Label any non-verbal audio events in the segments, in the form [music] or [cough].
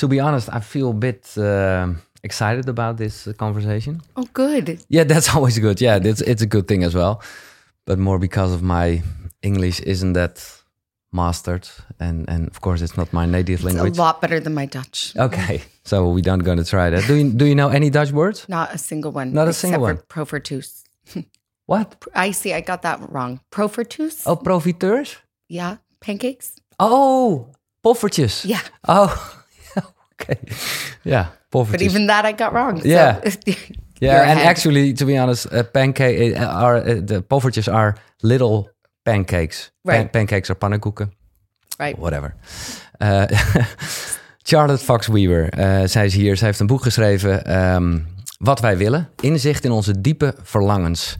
to be honest, I feel a bit uh, excited about this conversation. Oh, good. Yeah, that's [laughs] always good. Yeah, it's it's a good thing as well, but more because of my English isn't that mastered, and and of course it's not my native It's language. a lot better than my Dutch. Okay, so we don't gonna try that. Do you do you know any Dutch words? Not a single one. Not a except single for one. Profortus. What? [laughs] I see. I got that wrong. Profortus. Oh, profiteurs. Yeah. Pancakes. Oh, poffertjes. Yeah. Oh, okay. Yeah, But even that I got wrong. so- Yeah. [laughs] You're yeah, and actually, to be honest, uh, pancake uh, are uh, the poffertjes are little pancakes. Pan- pancakes are pannenkoeken. right. Whatever. Uh, [laughs] Charlotte Fox Weaver, zij is hier. Zij heeft een boek geschreven, ehm, Wat wij willen. Inzicht in onze diepe verlangens.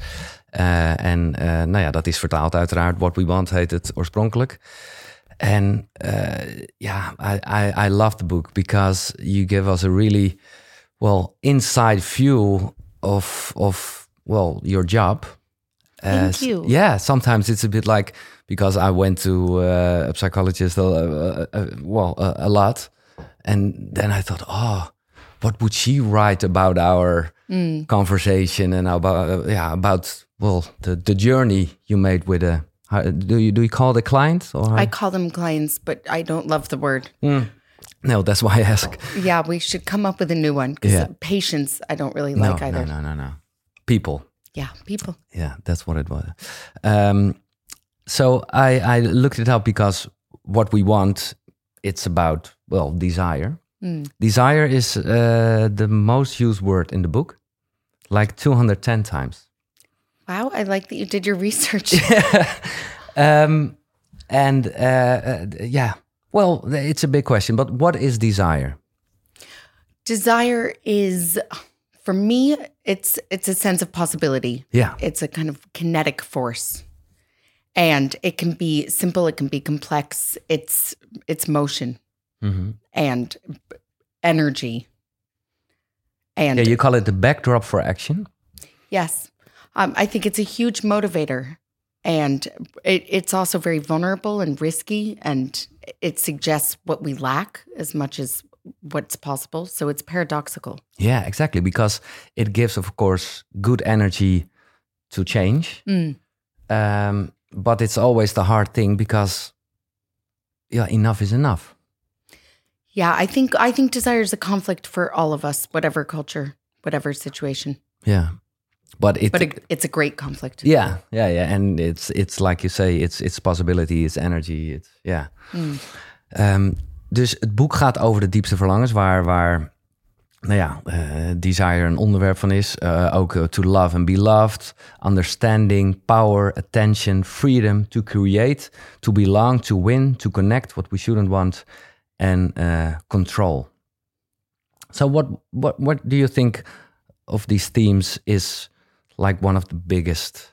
En nou ja, dat is vertaald uiteraard. What We Want heet het oorspronkelijk. En uh, ja, I, I, I love the book because you give us a really well inside view of of well your job. Thank s- you. Yeah, sometimes it's a bit like because I went to uh, a psychologist, uh, uh, uh, well, uh, a lot, and then I thought, oh, what would she write about our conversation and about uh, yeah about well the the journey you made with a how, do you do you call it clients client or I call them clients, but I don't love the word. no? That's why I ask. Yeah, we should come up with a new one because Yeah. patience I don't really No, like either. no, no, no, no. People. Yeah, people. Yeah, that's what it was. Um, so I, I looked it up because what we want, it's about well desire. Desire is uh, the most used word in the book, like two hundred ten times. Wow, I like that you did your research. [laughs] Um, and uh, uh, yeah, well, it's a big question. But what is desire? Desire is for me it's it's a sense of possibility. Yeah, It's a kind of kinetic force. And it can be simple, it can be complex. It's it's motion Mhm. and energy. And yeah. You call it the backdrop for action. Yes. Um, I think it's a huge motivator. And it, it's also very vulnerable and risky. And it suggests what we lack as much as what's possible. So it's paradoxical. Yeah, exactly. Because it gives, of course, good energy to change. Um, but it's always the hard thing because, yeah, enough is enough. Yeah, I think I think desire is a conflict for all of us, whatever culture, whatever situation. Yeah, but it. But it, it's a great conflict. yeah, yeah, yeah, and it's it's like you say, it's it's possibility, it's energy, it's yeah. Ehm, dus het boek gaat over de diepste verlangens, waar waar nou ja, eh, desire een onderwerp van is. Eh, ook eh, to love and be loved, understanding, power, attention, freedom, to create, to belong, to win, to connect, what we shouldn't want, and uh, control. So, what what what do you think of these themes is like one of the biggest?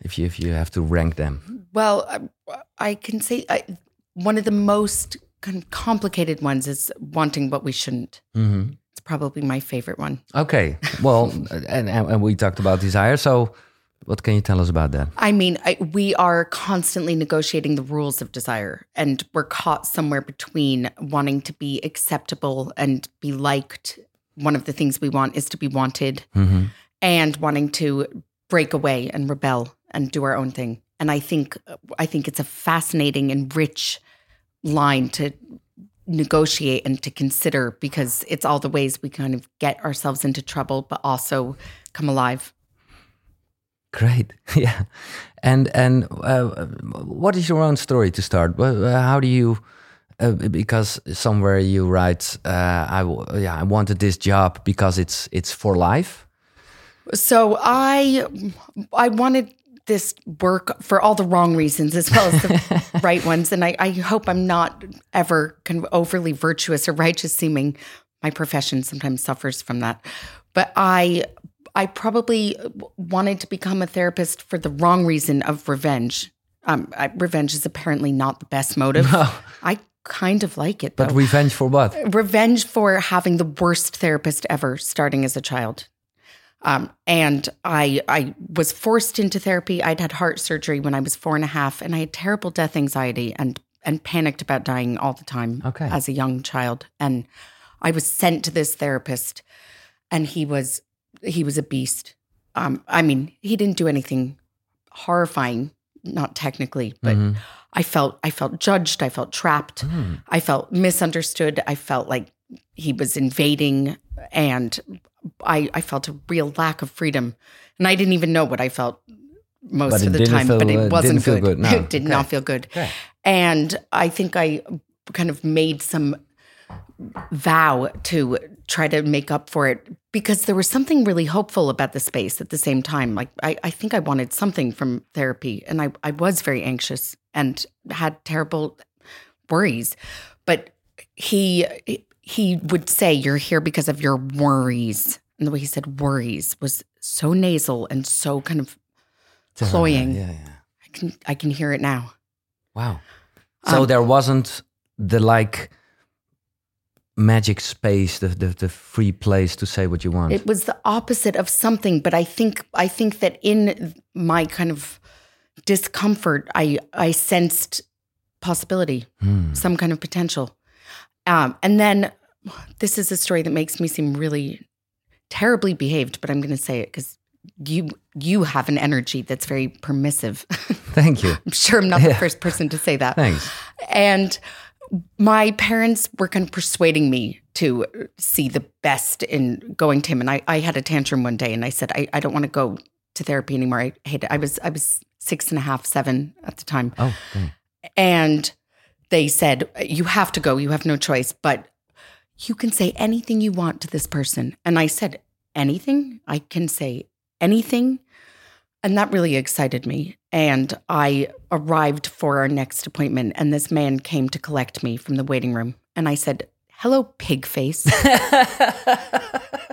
If you if you have to rank them, Well, I, I can say I, one of the most kind of complicated ones is wanting what we shouldn't. Mm-hmm. It's probably my favorite one. okay. Well, [laughs] and, and and we talked about desire. So, what can you tell us about that? I mean, I, we are constantly negotiating the rules of desire, and we're caught somewhere between wanting to be acceptable and be liked. One of the things we want is to be wanted, mm-hmm. And wanting to break away and rebel and do our own thing. And I think, I think it's a fascinating and rich line to negotiate and to consider because it's all the ways we kind of get ourselves into trouble, but also come alive. Great, [laughs] yeah. And and uh, what is your own story to start? Uh, How do you? Uh, because somewhere you write, uh, I yeah, I wanted this job because it's it's for life. So I I wanted this work for all the wrong reasons as well as the [laughs] right ones. And I, I hope I'm not ever kind of overly virtuous or righteous seeming. My profession sometimes suffers from that. But I I probably wanted to become a therapist for the wrong reason of revenge. Um, I, revenge is apparently not the best motive. I kind of like it though But revenge for what? revenge for having the worst therapist ever starting as a child. Um, and I I was forced into therapy. I'd had heart surgery when I was four and a half, and I had terrible death anxiety and and panicked about dying all the time Okay. as a young child. And I was sent to this therapist, and he was he was a beast. Um, I mean, he didn't do anything horrifying, not technically, but Mhm. I felt I felt judged. I felt trapped. Mm. I felt misunderstood. I felt like he was invading, and I I felt a real lack of freedom. And I didn't even know what I felt most But of the time. feel- but it wasn't good. good, no. it [laughs] did Okay. not feel good. Okay. And I think I kind of made some vow to try to make up for it because there was something really hopeful about the space at the same time. Like I, I think I wanted something from therapy and I, I was very anxious and had terrible worries. But he he would say, You're here because of your worries. And the way he said worries was so nasal and so kind of cloying. Yeah, yeah. I can I can hear it now. Wow. So Um, there wasn't the like magic space, the, the the free place to say what you want. It was the opposite of something, but I think I think that in my kind of discomfort, I I sensed possibility, Hmm. some kind of potential. Um, and then this is a story that makes me seem really terribly behaved, but I'm going to say it because you you have an energy that's very permissive. [laughs] Thank you. I'm sure I'm not the first person to say that. Thanks. And my parents were kind of persuading me to see the best in going to him. And I, I had a tantrum one day and I said, I, I don't want to go to therapy anymore. I hate it. I was I was six and a half, seven at the time. Oh, okay. And they said, You have to go. You have no choice. But you can say anything you want to this person. And I said, Anything? I can say anything. And that really excited me. And I arrived for our next appointment, and this man came to collect me from the waiting room. And I said, Hello, pig face. [laughs]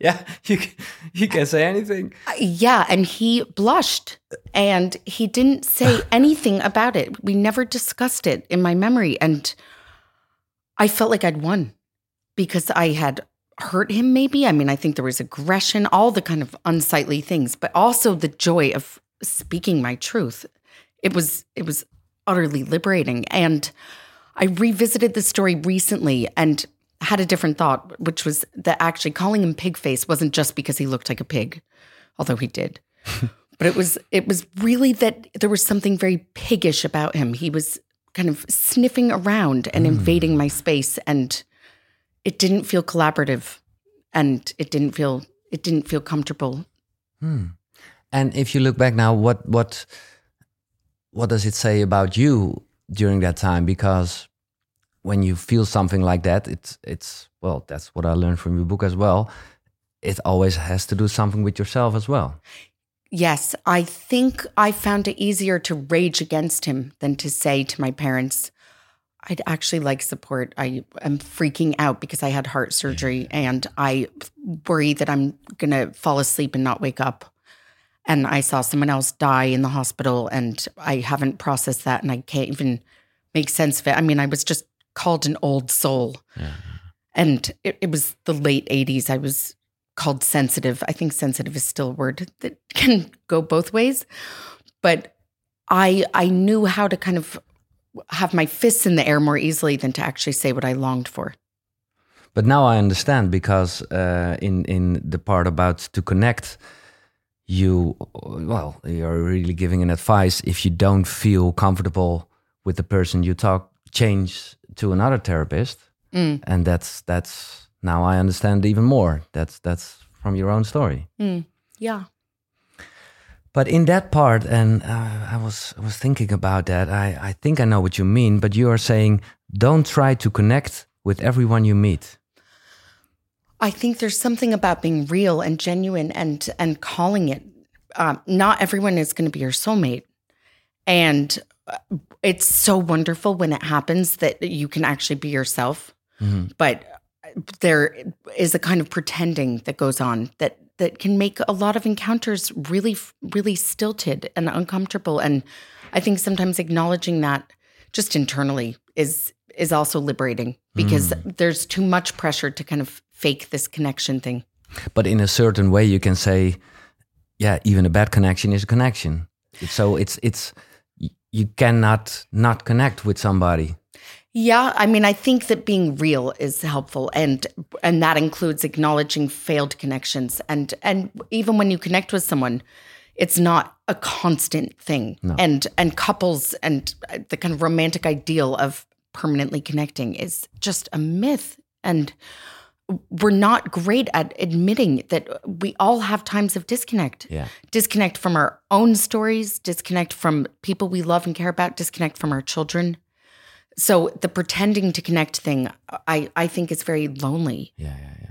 [laughs] yeah, you can, you can say anything. Uh, yeah. And he blushed and he didn't say [laughs] anything about it. We never discussed it in my memory. And I felt like I'd won because I had hurt him, maybe. I mean, I think there was aggression, all the kind of unsightly things, but also the joy of speaking my truth. It was, it was utterly liberating. And I revisited the story recently and had a different thought, which was that actually calling him pig face wasn't just because he looked like a pig, although he did. [laughs] but it was it was really that there was something very piggish about him. He was kind of sniffing around and hmm. invading my space and it didn't feel collaborative and it didn't feel it didn't feel comfortable. Hmm. And if you look back now, what what what does it say about you during that time? Because when you feel something like that, it's it's well, that's what I learned from your book as well. It always has to do something with yourself as well. Yes, I think I found it easier to rage against him than to say to my parents, I'd actually like support. I am freaking out because I had heart surgery and I worry that I'm going to fall asleep and not wake up. And I saw someone else die in the hospital and I haven't processed that and I can't even make sense of it. I mean, I was just called an old soul. And it, it was the late 80s. I was called sensitive. I think sensitive is still a word that [laughs] can go both ways. But I I knew how to kind of have my fists in the air more easily than to actually say what I longed for. But now I understand because uh, in in the part about to connect, you well you're really giving an advice. If you don't feel comfortable with the person you talk, change to another therapist, Mm. and that's that's now I understand even more. That's that's from your own story. Mm. Yeah. But in that part, and uh, I was I was thinking about that. I I think I know what you mean. But you are saying don't try to connect with everyone you meet. I think there's something about being real and genuine and and calling it. Um, not everyone is going to be your soulmate, and it's so wonderful when it happens that you can actually be yourself. Mm-hmm. But there is a kind of pretending that goes on that that can make a lot of encounters really really stilted and uncomfortable. And I think sometimes acknowledging that just internally is is also liberating because mm. there's too much pressure to kind of fake this connection thing. But in a certain way, you can say, yeah, even a bad connection is a connection. So it's it's you cannot not connect with somebody. Yeah, I mean, I think that being real is helpful, and and that includes acknowledging failed connections, and and even when you connect with someone, it's not a constant thing, No. and and couples and the kind of romantic ideal of permanently connecting is just a myth, and we're not great at admitting that we all have times of disconnect Yeah. disconnect from our own stories, disconnect from people we love and care about, disconnect from our children. So the pretending to connect thing, I, I think is very lonely. Yeah, yeah, yeah.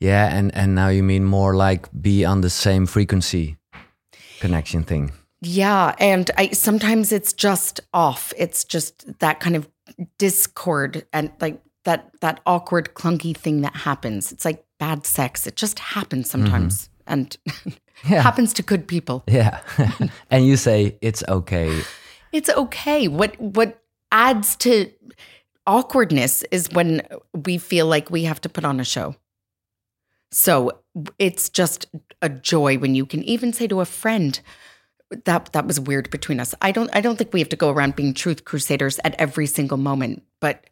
Yeah, and and now you mean more like be on the same frequency connection thing. Yeah. And I sometimes it's just off. It's just that kind of discord and like that that awkward, clunky thing that happens. It's like bad sex. It just happens mm-hmm. sometimes. And [laughs] Yeah. happens to good people. Yeah. [laughs] and you say it's okay. [sighs] It's okay. What what adds to awkwardness is when we feel like we have to put on a show. So it's just a joy when you can even say to a friend that that was weird between us. I don't I don't think we have to go around being truth crusaders at every single moment, but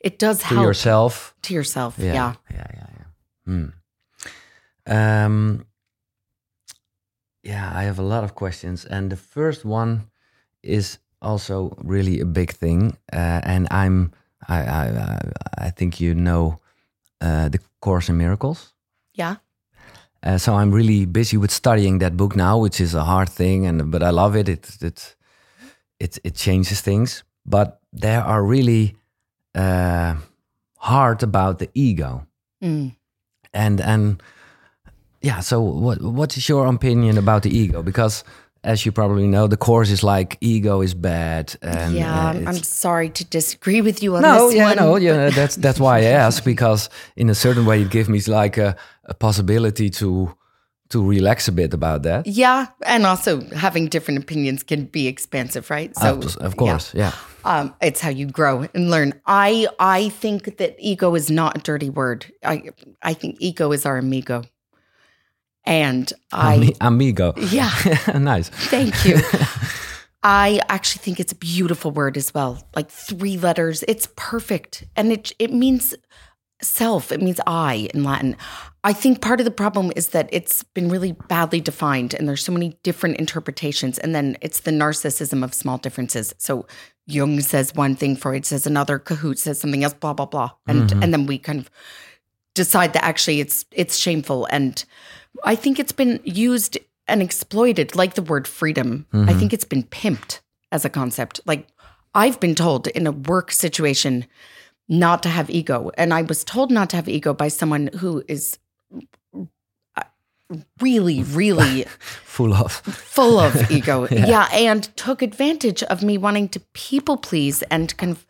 it does help. To help yourself. to yourself. Yeah. yeah. Yeah, yeah, yeah. Hmm. Um yeah, I have a lot of questions and the first one is also really a big thing uh, and I'm I I I- I think you know uh, the Course in Miracles. Yeah. Uh, so I'm really busy with studying that book now, which is a hard thing, and but I love it. It it it, it changes things, but there are really uh, hard about the ego, Mm. and and yeah. So what what is your opinion about the ego? Because as you probably know, the course is like ego is bad, and yeah, uh, I'm, sorry to disagree with you on no, this yeah, one. no, yeah. That's that's why I ask because in a certain way it gives me like a, a possibility to to relax a bit about that. Yeah, and also having different opinions can be expansive, right? So, of, of yeah. course, yeah. Um, it's how you grow and learn. I I think that ego is not a dirty word. I I think ego is our amigo, and I Ami- amigo. yeah, [laughs] nice. thank you. [laughs] I actually think it's a beautiful word as well. Like three letters, it's perfect, and it it means self. It means I in Latin. I think part of the problem is that it's been really badly defined, and there's so many different interpretations. And then it's the narcissism of small differences. So Jung says one thing, Freud says another, Kohut says something else, blah blah blah, and mm-hmm. and then we kind of decide that actually it's it's shameful. And I think it's been used and exploited, like the word freedom. I mm-hmm. think it's been pimped as a concept. Like I've been told in a work situation not to have ego. And I was told not to have ego by someone who is really, really [laughs] Full of. full of [laughs] ego. yeah. And took advantage of me wanting to people please and kind of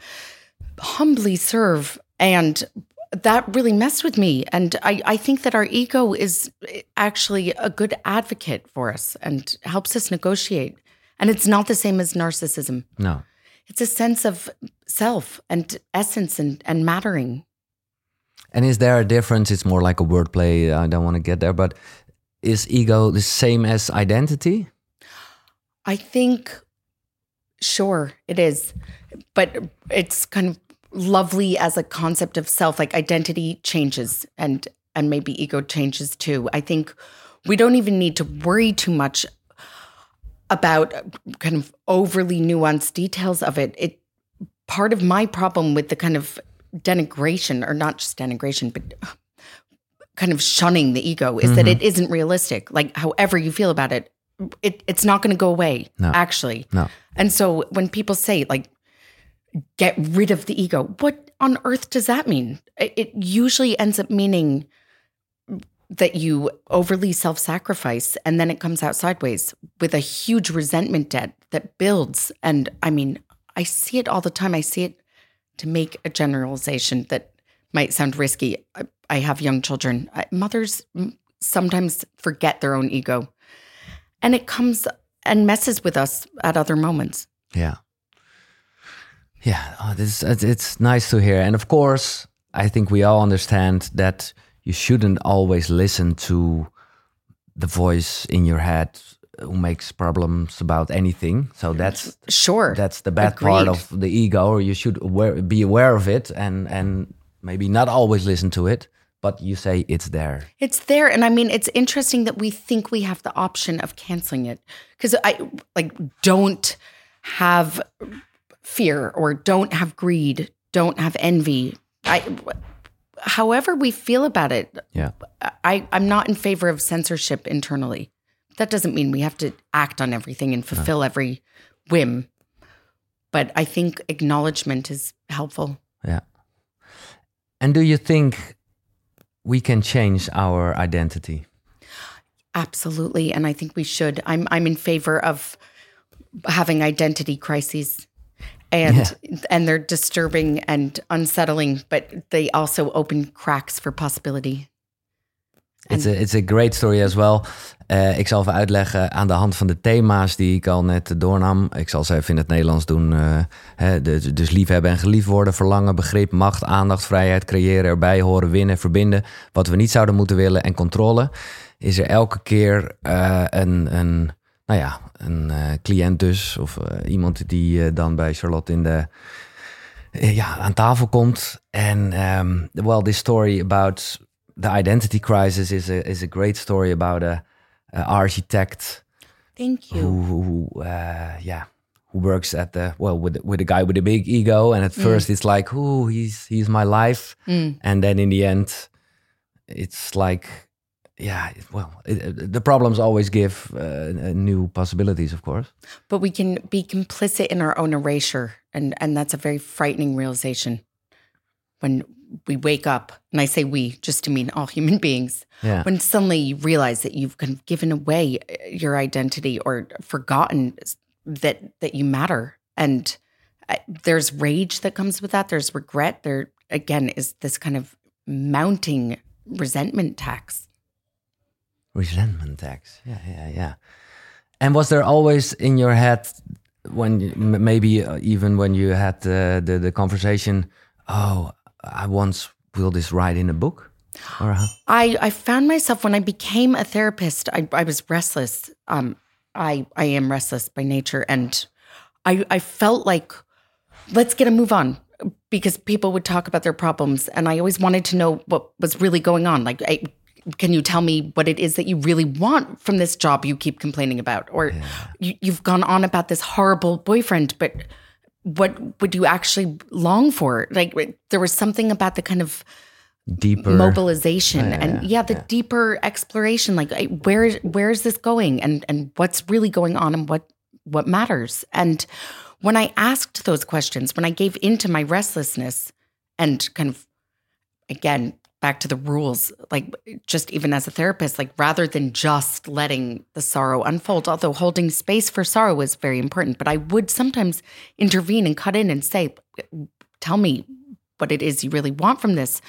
humbly serve. And that really messed with me. And I, I think that our ego is actually a good advocate for us and helps us negotiate. And it's not the same as narcissism. No. It's a sense of self and essence and, and mattering. And is there a difference? It's more like a wordplay. I don't want to get there, but is ego the same as identity? I think, sure, it is. But it's kind of lovely as a concept of self, like identity changes and and maybe ego changes too. I think we don't even need to worry too much about kind of overly nuanced details of it. It part of my problem with the kind of denigration, or not just denigration, but kind of shunning the ego is that it mm-hmm. isn't realistic. Like however you feel about it, it it's not going to go away. No. Actually, No. and so when people say like get rid of the ego, what on earth does that mean? It, it usually ends up meaning that you overly self-sacrifice and then it comes out sideways with a huge resentment debt that builds and I mean, I see it all the time. I see it to make a generalization that might sound risky. I, I have young children. I- Mothers sometimes forget their own ego. And it comes and messes with us at other moments. Yeah. Yeah, oh, this it's, it's nice to hear, and of course, I think we all understand that you shouldn't always listen to the voice in your head who makes problems about anything. So that's sure that's the bad Agreed. part of the ego. Or you should aware, be aware of it and and maybe not always listen to it, but you say it's there. It's there, and I mean, it's interesting that we think we have the option of canceling it because I like don't have fear or don't have greed, don't have envy. I, however we feel about it, Yeah. I I'm not in favor of censorship internally. That doesn't mean we have to act on everything and fulfill every whim, but I think acknowledgement is helpful. Yeah. And do you think we can change our identity? Absolutely, and I think we should. I'm I'm in favor of having identity crises, and and they're disturbing and unsettling, but they also open cracks for possibility. It's a, it's a great story as well. Eh, ik zal even uitleggen aan de hand van de thema's die ik al net doornam. Ik zal ze even in het Nederlands doen. eh, hè, dus liefhebben en geliefd worden, verlangen, begrip, macht, aandacht, vrijheid, creëren, erbij horen, winnen, verbinden. Wat we niet zouden moeten willen en controle. Is er elke keer eh, een, een, nou ja, een cliënt dus. Of iemand die dan bij Charlotte in de, ja, aan tafel komt. En um, well, this story about the identity crisis is a is a great story about a architect Thank you. who who uh, yeah who works at the well with with a guy with a big ego. And at first it's like, oh, he's he's my life, and then in the end, it's like. Yeah, well, it, the problems always give uh, new possibilities, of course. But we can be complicit in our own erasure, and and that's a very frightening realization. When we wake up, and I say we just to mean all [laughs] human beings, Yeah. when suddenly you realize that you've kind of given away uh, your identity or forgotten that that you matter, and uh, there's rage that comes with that. There's regret. There again is this kind of mounting resentment tax. Resentment tax. Yeah, yeah, yeah. And was there always in your head when maybe uh, even when you had uh, the the conversation, oh, I once will this write in a book, or how? I, I found myself when I became a therapist, I, I was restless. Um, I I am restless by nature, and I I felt like let's get a move on because people would talk about their problems, and I always wanted to know what was really going on. Like, I, can you tell me what it is that you really want from this job you keep complaining about, or you, you've gone on about this horrible boyfriend, but what would you actually long for? Like, there was something about the kind of Deeper. mobilization Yeah, and yeah, yeah, the deeper exploration like where is where is this going and and what's really going on and what what matters and when i asked those questions when i gave into my restlessness and kind of again back to the rules like just even as a therapist like rather than just letting the sorrow unfold although holding space for sorrow is very important but i would sometimes intervene and cut in and say tell me what it is you really want from this.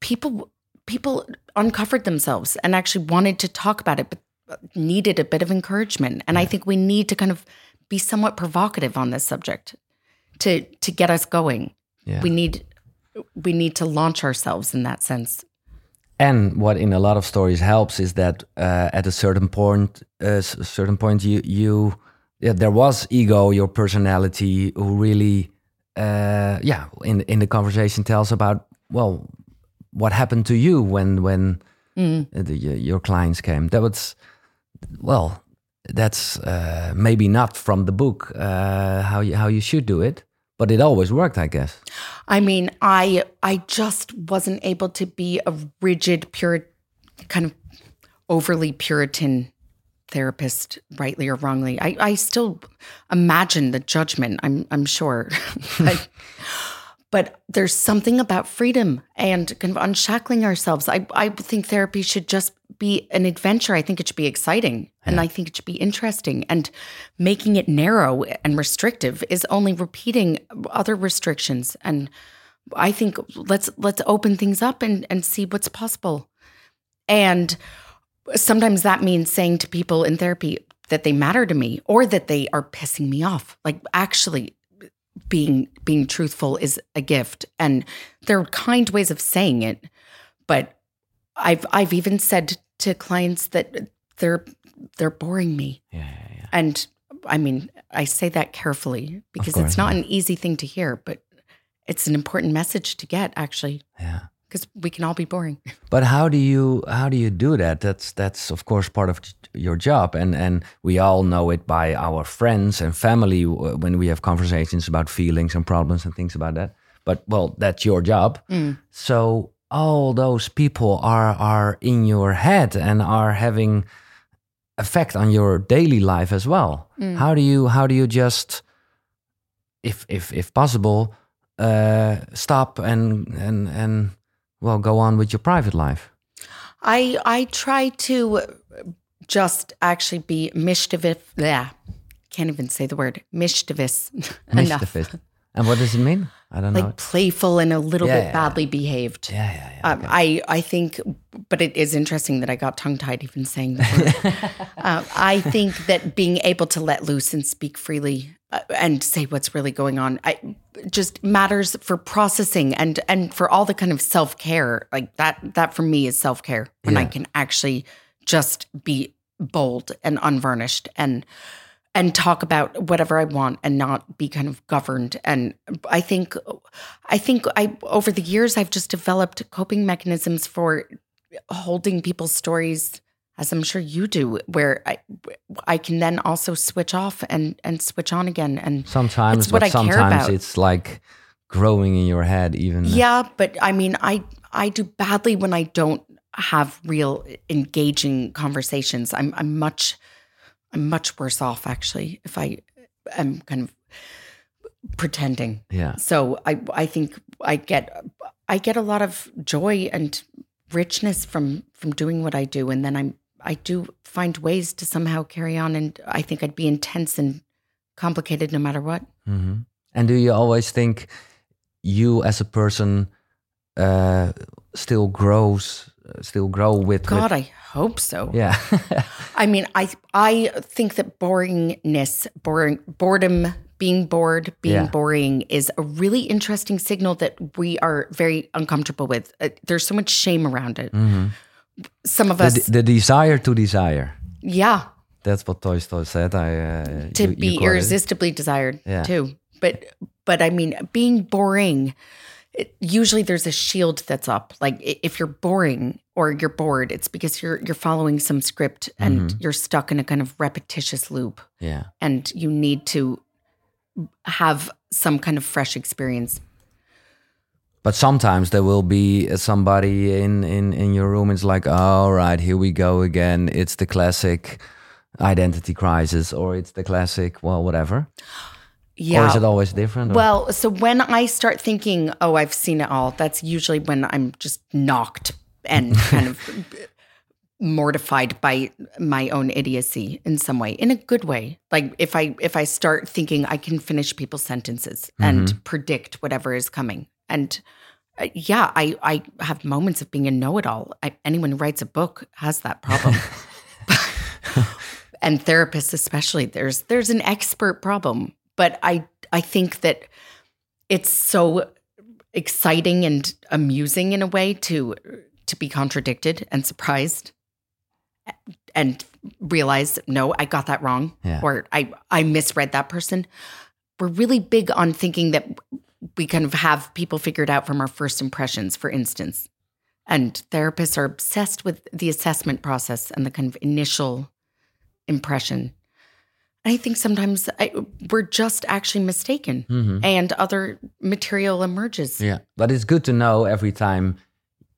People people uncovered themselves and actually wanted to talk about it but needed a bit of encouragement. And i think we need to kind of be somewhat provocative on this subject to to get us going. Yeah. we need we need to launch ourselves in that sense. And what in a lot of stories helps is that uh, at a certain point, uh, s- certain point, you you yeah, there was ego, your personality, who really, uh, yeah, in in the conversation tells about well, what happened to you when when uh, the, your- your clients came. That was well, that's uh, maybe not from the book uh, how you how you should do it, but it always worked, I guess. I mean, I I just wasn't able to be a rigid, pure, kind of overly Puritan therapist, rightly or wrongly. I, I still imagine the judgment. I'm I'm sure, [laughs] but, but there's something about freedom and kind of unshackling ourselves. I I think therapy should just be an adventure. I think it should be exciting, and I think it should be interesting. And making it narrow and restrictive is only repeating other restrictions. And I think let's let's open things up and and see what's possible. And sometimes that means saying to people in therapy that they matter to me or that they are pissing me off. Like actually being being truthful is a gift and there are kind ways of saying it but i've i've even said to clients that they're they're boring me. Yeah, yeah, yeah. And I mean, I say that carefully because course, it's not yeah. an easy thing to hear, but it's an important message to get actually Yeah. because we can all be boring. [laughs] But how do you how do you do that? That's that's of course part of your job, and and we all know it by our friends and family uh, when we have conversations about feelings and problems and things about that. But well, that's your job. Mm. So all those people are are in your head and are having effect on your daily life as well. How do you how do you just if if if possible uh stop and and and well go on with your private life I I try to just actually be mischievous. Yeah, can't even say the word mischievous [laughs] enough. Mischievous. And what does it mean i don't know Like playful and a little Yeah, bit yeah. badly behaved. yeah yeah yeah Um, I I think, but it is interesting that I got tongue tied even saying that. [laughs] um, I think that being able to let loose and speak freely uh, and say what's really going on, I, just matters for processing and and for all the kind of self care. Like that that for me is self care when I can actually just be bold and unvarnished and and talk about whatever I want and not be kind of governed. And I think, I think I over the years I've just developed coping mechanisms for holding people's stories, as I'm sure you do, where I I can then also switch off and and switch on again. And sometimes It's what but I care about. it's like growing in your head even yeah, but I mean, I I do badly when I don't have real engaging conversations. I'm I'm much I'm much worse off actually if I am kind of pretending. yeah So I I think I get I get a lot of joy and richness from from doing what I do and then I'm I do find ways to somehow carry on and I think I'd be intense and complicated no matter what. hmm and do you always think you as a person uh still grows still grow with with- God, I hope so. yeah [laughs] I mean, I I think that boringness, boring, boredom, being bored, being Yeah. boring is a really interesting signal that we are very uncomfortable with. Uh, there's so much shame around it. Some of the, us, the desire to desire yeah, that's what Tolstoy said I uh, to you- you be it. irresistibly desired Yeah. too. But but I mean, being boring. It, usually, there's a shield that's up. Like if you're boring or you're bored, it's because you're you're following some script and Mm-hmm. you're stuck in a kind of repetitious loop. yeah and you need to have some kind of fresh experience. But sometimes there will be somebody in, in, in your room. It's like, all right, here we go again. It's the classic identity crisis, or it's the classic, well, whatever. Or Yeah. is it always different? or- well, so when I start thinking, oh, I've seen it all, that's usually when I'm just knocked and [laughs] kind of mortified by my own idiocy in some way, in a good way. Like if I if I start thinking I can finish people's sentences and predict whatever is coming. And uh, yeah, I I have moments of being a know-it-all. I, anyone who writes a book has that problem. [laughs] [laughs] and therapists especially there's there's an expert problem but i i think that it's so exciting and amusing in a way to to be contradicted and surprised and realize no i got that wrong Yeah. or i i misread that person we're really big on thinking that we kind of have people figured out from our first impressions for instance and therapists are obsessed with the assessment process and the kind of initial impression. I think sometimes I, we're just actually mistaken and other material emerges. yeah. But it's good to know every time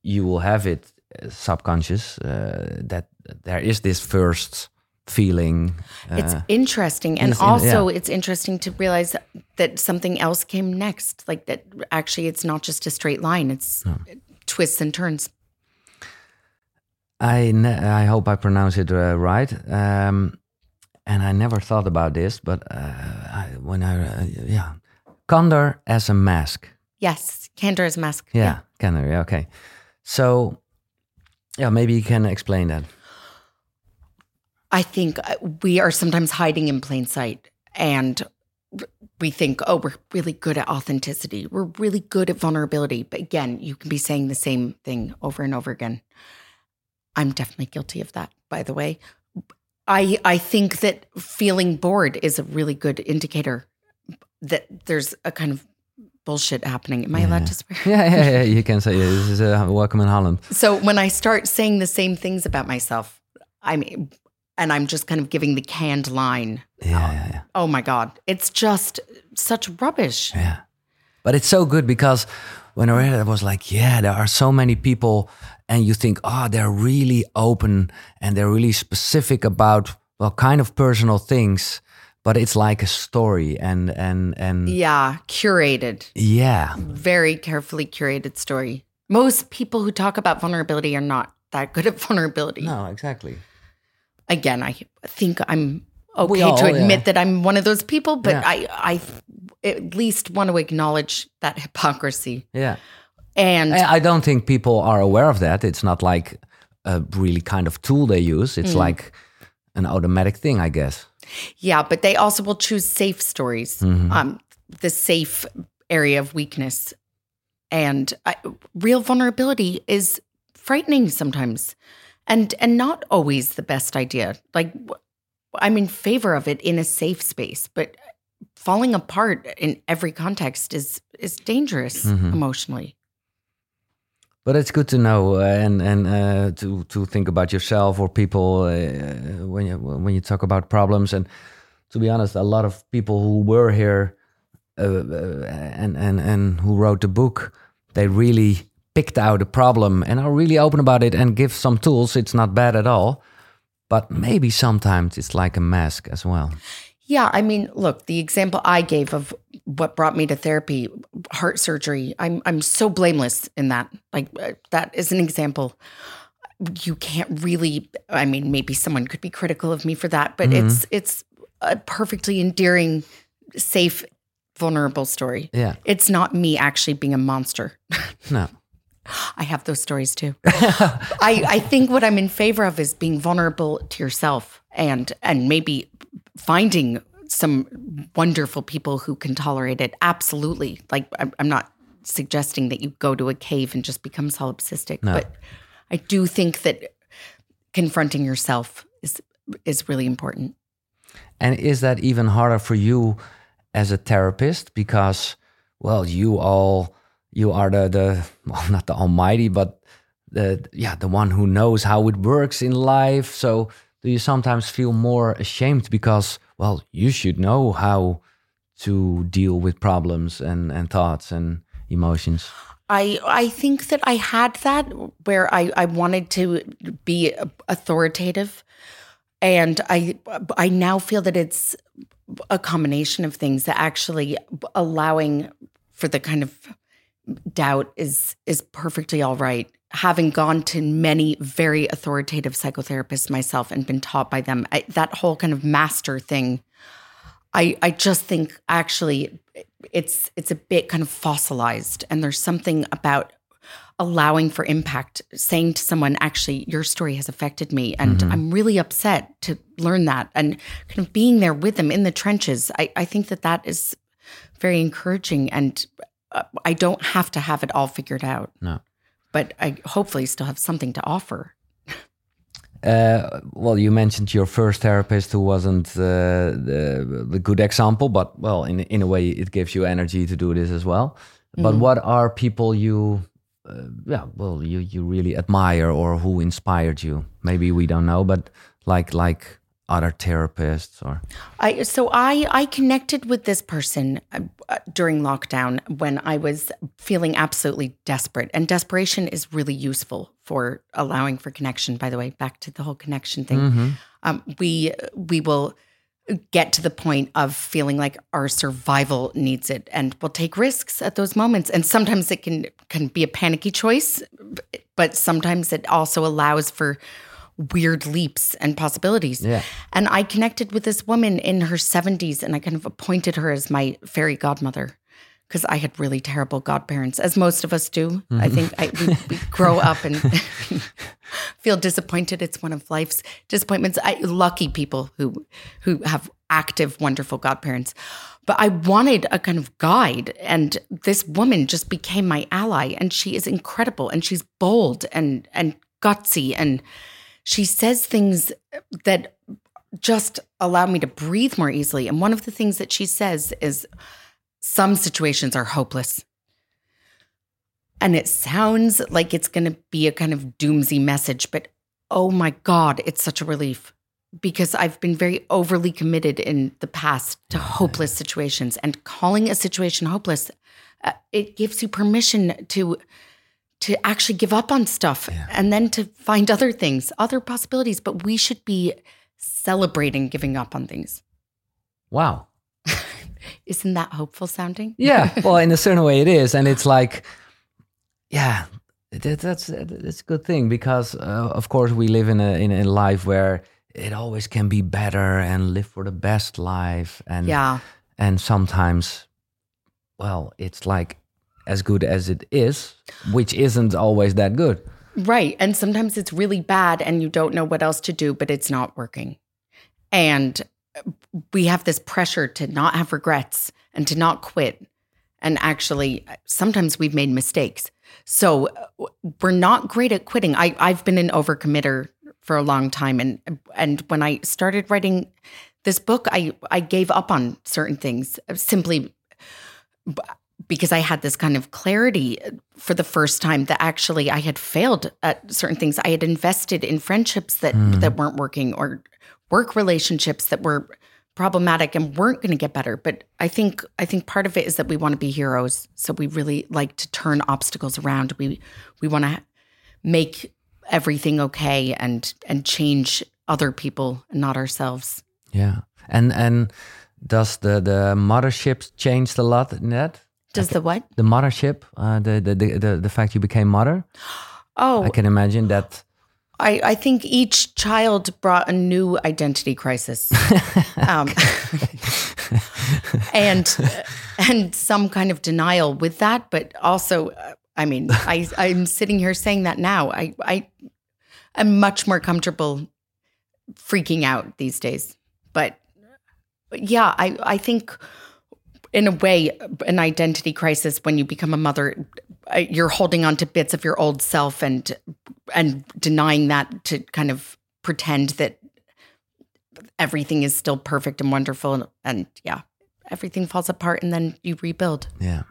you will have it uh, subconscious uh, that there is this first feeling. Uh, It's interesting. And in- also, yeah. it's interesting to realize that something else came next. Like that, actually, it's not just a straight line, it's twists and turns. I I hope I pronounce it uh, right. Um, and I never thought about this, but uh, I, when I uh, yeah, Condor as a mask. Yes, candor is mask. Yeah, Condor. Yeah, okay. So yeah, maybe you can explain that. I think uh, we are sometimes hiding in plain sight and we think, oh, we're really good at authenticity. We're really good at vulnerability. But again, you can be saying the same thing over and over again. I'm definitely guilty of that, by the way. I I think that feeling bored is a really good indicator that there's a kind of bullshit happening. Am I allowed to swear? [laughs] Yeah, yeah, yeah. You can say yeah, this is uh, welcome in Holland. So when I start saying the same things about myself, I mean, and I'm just kind of giving the canned line. Yeah, yeah, yeah. Oh my god, it's just such rubbish. Yeah. But it's so good because when I read it, I was like, yeah, there are so many people, and you think, oh, they're really open and they're really specific about well, kind of personal things. But it's like a story, and and and Yeah, curated, yeah, very carefully curated story. Most people who talk about vulnerability are not that good at vulnerability. no, exactly. Again, I think I'm okay all, to admit yeah. that I'm one of those people, but Yeah. I I at least want to acknowledge that hypocrisy. Yeah. And I don't think people are aware of that. It's not like a really kind of tool they use. It's like an automatic thing, I guess. Yeah, but they also will choose safe stories, Mm-hmm. um, the safe area of weakness. And I, real vulnerability is frightening sometimes and and not always the best idea. Like I'm in favor of it in a safe space, but falling apart in every context is is dangerous Mm-hmm. emotionally. But it's good to know uh, and and uh, to to think about yourself or people uh, when you when you talk about problems. And to be honest, a lot of people who were here uh, uh, and and and who wrote the book, they really picked out a problem and are really open about it and give some tools. It's not bad at all, but maybe sometimes it's like a mask as well. Yeah, I mean, look, the example I gave of what brought me to therapy, heart surgery, I'm I'm so blameless in that. Like uh, that is an example. You can't really I mean, maybe someone could be critical of me for that, but it's it's a perfectly endearing, safe, vulnerable story. Yeah. It's not me actually being a monster. [laughs] No. I have those stories too. [laughs] I, I think what I'm in favor of is being vulnerable to yourself and and maybe finding some wonderful people who can tolerate it. Absolutely. Like I'm, not suggesting that you go to a cave and just become solipsistic, but I do think that confronting yourself is is really important. And is that even harder for you as a therapist? Because, well, you all, you are the, the well, not the almighty, but the, yeah, the one who knows how it works in life. So do you sometimes feel more ashamed because, well, you should know how to deal with problems and, and thoughts and emotions? I I think that I had that where I I wanted to be authoritative, and I I now feel that it's a combination of things that actually allowing for the kind of doubt is is perfectly all right. Having gone to many very authoritative psychotherapists myself and been taught by them, I, that whole kind of master thing I I just think actually it's it's a bit kind of fossilized. And there's something about allowing for impact saying to someone actually your story has affected me and mm-hmm. I'm really upset to learn that. And kind of being there with them in the trenches I I think that that is very encouraging and I don't have to have it all figured out No. but I hopefully still have something to offer Uh, well, you mentioned your first therapist who wasn't uh, the, the good example, but well, in in a way, it gives you energy to do this as well. But what are people you, uh, yeah, well, you you really admire or who inspired you? Maybe we don't know, but like like other therapists or I so I I connected with this person uh, during lockdown when I was feeling absolutely desperate, and desperation is really useful for allowing for connection. By the way, back to the whole connection thing, um, we we will get to the point of feeling like our survival needs it, and we'll take risks at those moments. And sometimes it can can be a panicky choice, but sometimes it also allows for weird leaps and possibilities. Yeah. And I connected with this woman in her 70s and I kind of appointed her as my fairy godmother because I had really terrible godparents, as most of us do. Mm-hmm. I think I, we, we grow up and [laughs] feel disappointed. It's one of life's disappointments. I lucky people who who have active, wonderful godparents. But I wanted a kind of guide, and this woman just became my ally. And she is incredible, and she's bold and and gutsy, and she says things that just allow me to breathe more easily. And one of the things that she says is some situations are hopeless. And it sounds like it's going to be a kind of doomsy message, but oh my God, it's such a relief because I've been very overly committed in the past to hopeless situations and calling a situation hopeless. Uh, it gives you permission to to actually give up on stuff yeah. and then to find other things, other possibilities. But we should be celebrating giving up on things. Wow. [laughs] Isn't that hopeful sounding? Yeah. [laughs] Well, in a certain way, it is, and it's like, yeah, that, that's that's a good thing because, uh, of course, we live in a in a life where it always can be better and live for the best life, and yeah, and sometimes, well, it's like as good as it is, which isn't always that good. Right. And sometimes it's really bad and you don't know what else to do, but it's not working. And uh, we have this pressure to not have regrets and to not quit. And actually, sometimes we've made mistakes. So uh, we're not great at quitting. I, I've been an overcommitter for a long time. And and when I started writing this book, I, I gave up on certain things uh, simply because I had this kind of clarity for the first time that actually I had failed at certain things. I had invested in friendships that mm. that weren't working or work relationships that were problematic and weren't going to get better. But I think I think part of it is that we want to be heroes. So we really like to turn obstacles around. We we want to make everything okay and and change other people and not ourselves. Yeah. And and does the the mothership changed a lot in that? Does the what? The mothership, uh, the, the, the the the fact you became mother. Oh, I can imagine that. I, I think each child brought a new identity crisis, [laughs] um, and and some kind of denial with that. But also, uh, I mean, I I'm sitting here saying that now. I I am much more comfortable freaking out these days. But, but yeah, I I think in a way, an identity crisis when you become a mother. Uh, you're holding on to bits of your old self and and denying that to kind of pretend that everything is still perfect and wonderful. And, and yeah, everything falls apart, and then you rebuild. Yeah,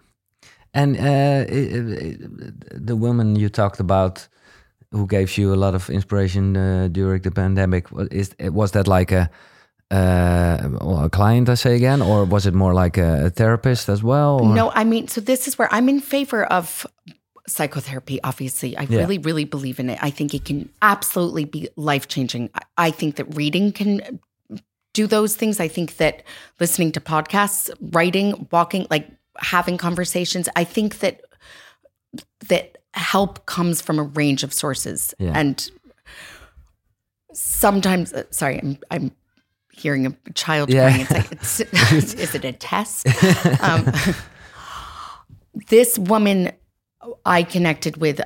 and uh, the woman you talked about who gave you a lot of inspiration uh, during the pandemic is was that like a uh, a client, I say again, or was it more like a, a therapist as well? Or? No, I mean, so this is where I'm in favor of psychotherapy. Obviously, I yeah. really, really believe in it. I think it can absolutely be life changing. I think that reading can do those things. I think that listening to podcasts, writing, walking, like having conversations, I think that that help comes from a range of sources yeah. and sometimes uh, sorry I'm I'm hearing a child yeah. crying. It's like, [laughs] it's, [laughs] is it a test? Um, [laughs] this woman I connected with,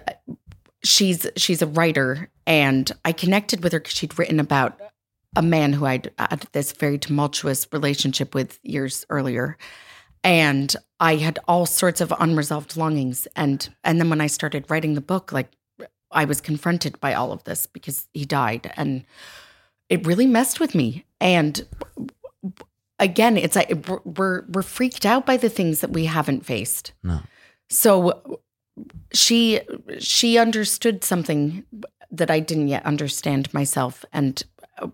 she's she's a writer, and I connected with her because she'd written about a man who I'd had this very tumultuous relationship with years earlier. And I had all sorts of unresolved longings. And and then when I started writing the book, like I was confronted by all of this because he died. And it really messed with me. And again, it's like we're we're freaked out by the things that we haven't faced. No. So she she understood something that I didn't yet understand myself, and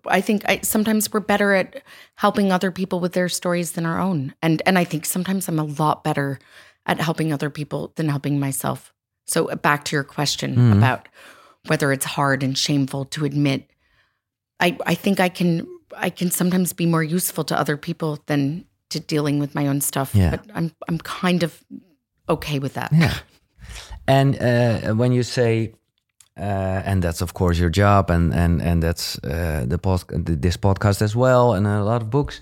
I think I, sometimes we're better at helping other people with their stories than our own. And and I think sometimes I'm a lot better at helping other people than helping myself. So back to your question mm-hmm. about whether it's hard and shameful to admit I, I think I can I can sometimes be more useful to other people than to dealing with my own stuff. Yeah. But I'm I'm kind of okay with that. Yeah. And uh, when you say, uh, and that's of course your job, and and and that's uh, the post this podcast as well, and a lot of books.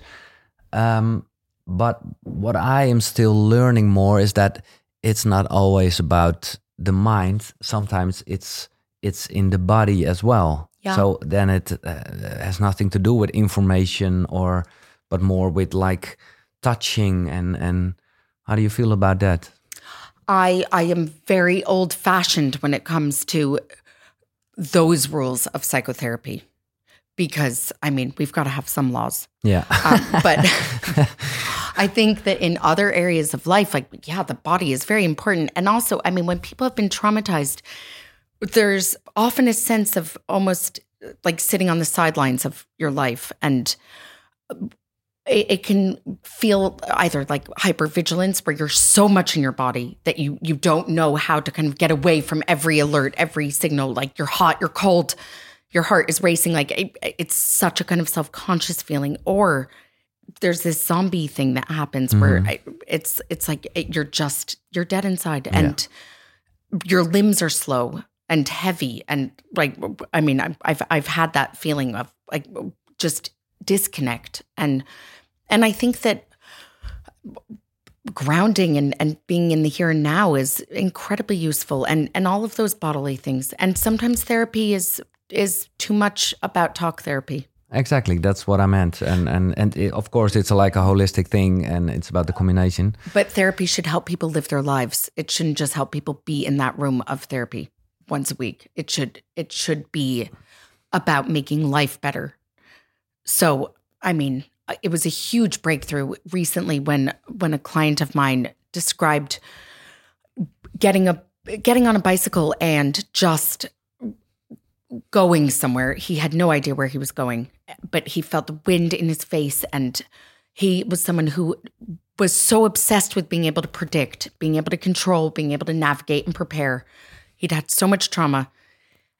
Um, but what I am still learning more is that it's not always about the mind. Sometimes it's it's in the body as well. Yeah. So then it uh, has nothing to do with information or, but more with like touching and and how do you feel about that? I I am very old fashioned when it comes to those rules of psychotherapy because I mean, we've got to have some laws. Yeah. Um, but [laughs] I think that in other areas of life, like, yeah, the body is very important. And also, I mean, when people have been traumatized, there's often a sense of almost like sitting on the sidelines of your life and it, it, can feel either like hypervigilance where you're so much in your body that you you don't know how to kind of get away from every alert every signal like you're hot you're cold your heart is racing like it, it's such a kind of self-conscious feeling or there's this zombie thing that happens mm-hmm. where I, it's it's like it, you're just you're dead inside and yeah. your limbs are slow and heavy and like I mean I've I've had that feeling of like just disconnect and and I think that grounding and, and being in the here and now is incredibly useful and and all of those bodily things. And sometimes therapy is is too much about talk therapy. Exactly. That's what i meant. And and and it, of course it's a, like a holistic thing and it's about the combination. But therapy should help people live their lives. It shouldn't just help people be in that room of therapy once a week it should it should be about making life better so i mean uh, it was a huge breakthrough recently when when a client of mine described getting a getting on a bicycle and just going somewhere. He had no idea where he was going, but he felt the wind in his face and he was someone who was so obsessed with being able to predict, being able to control, being able to navigate and prepare. He'd had so much trauma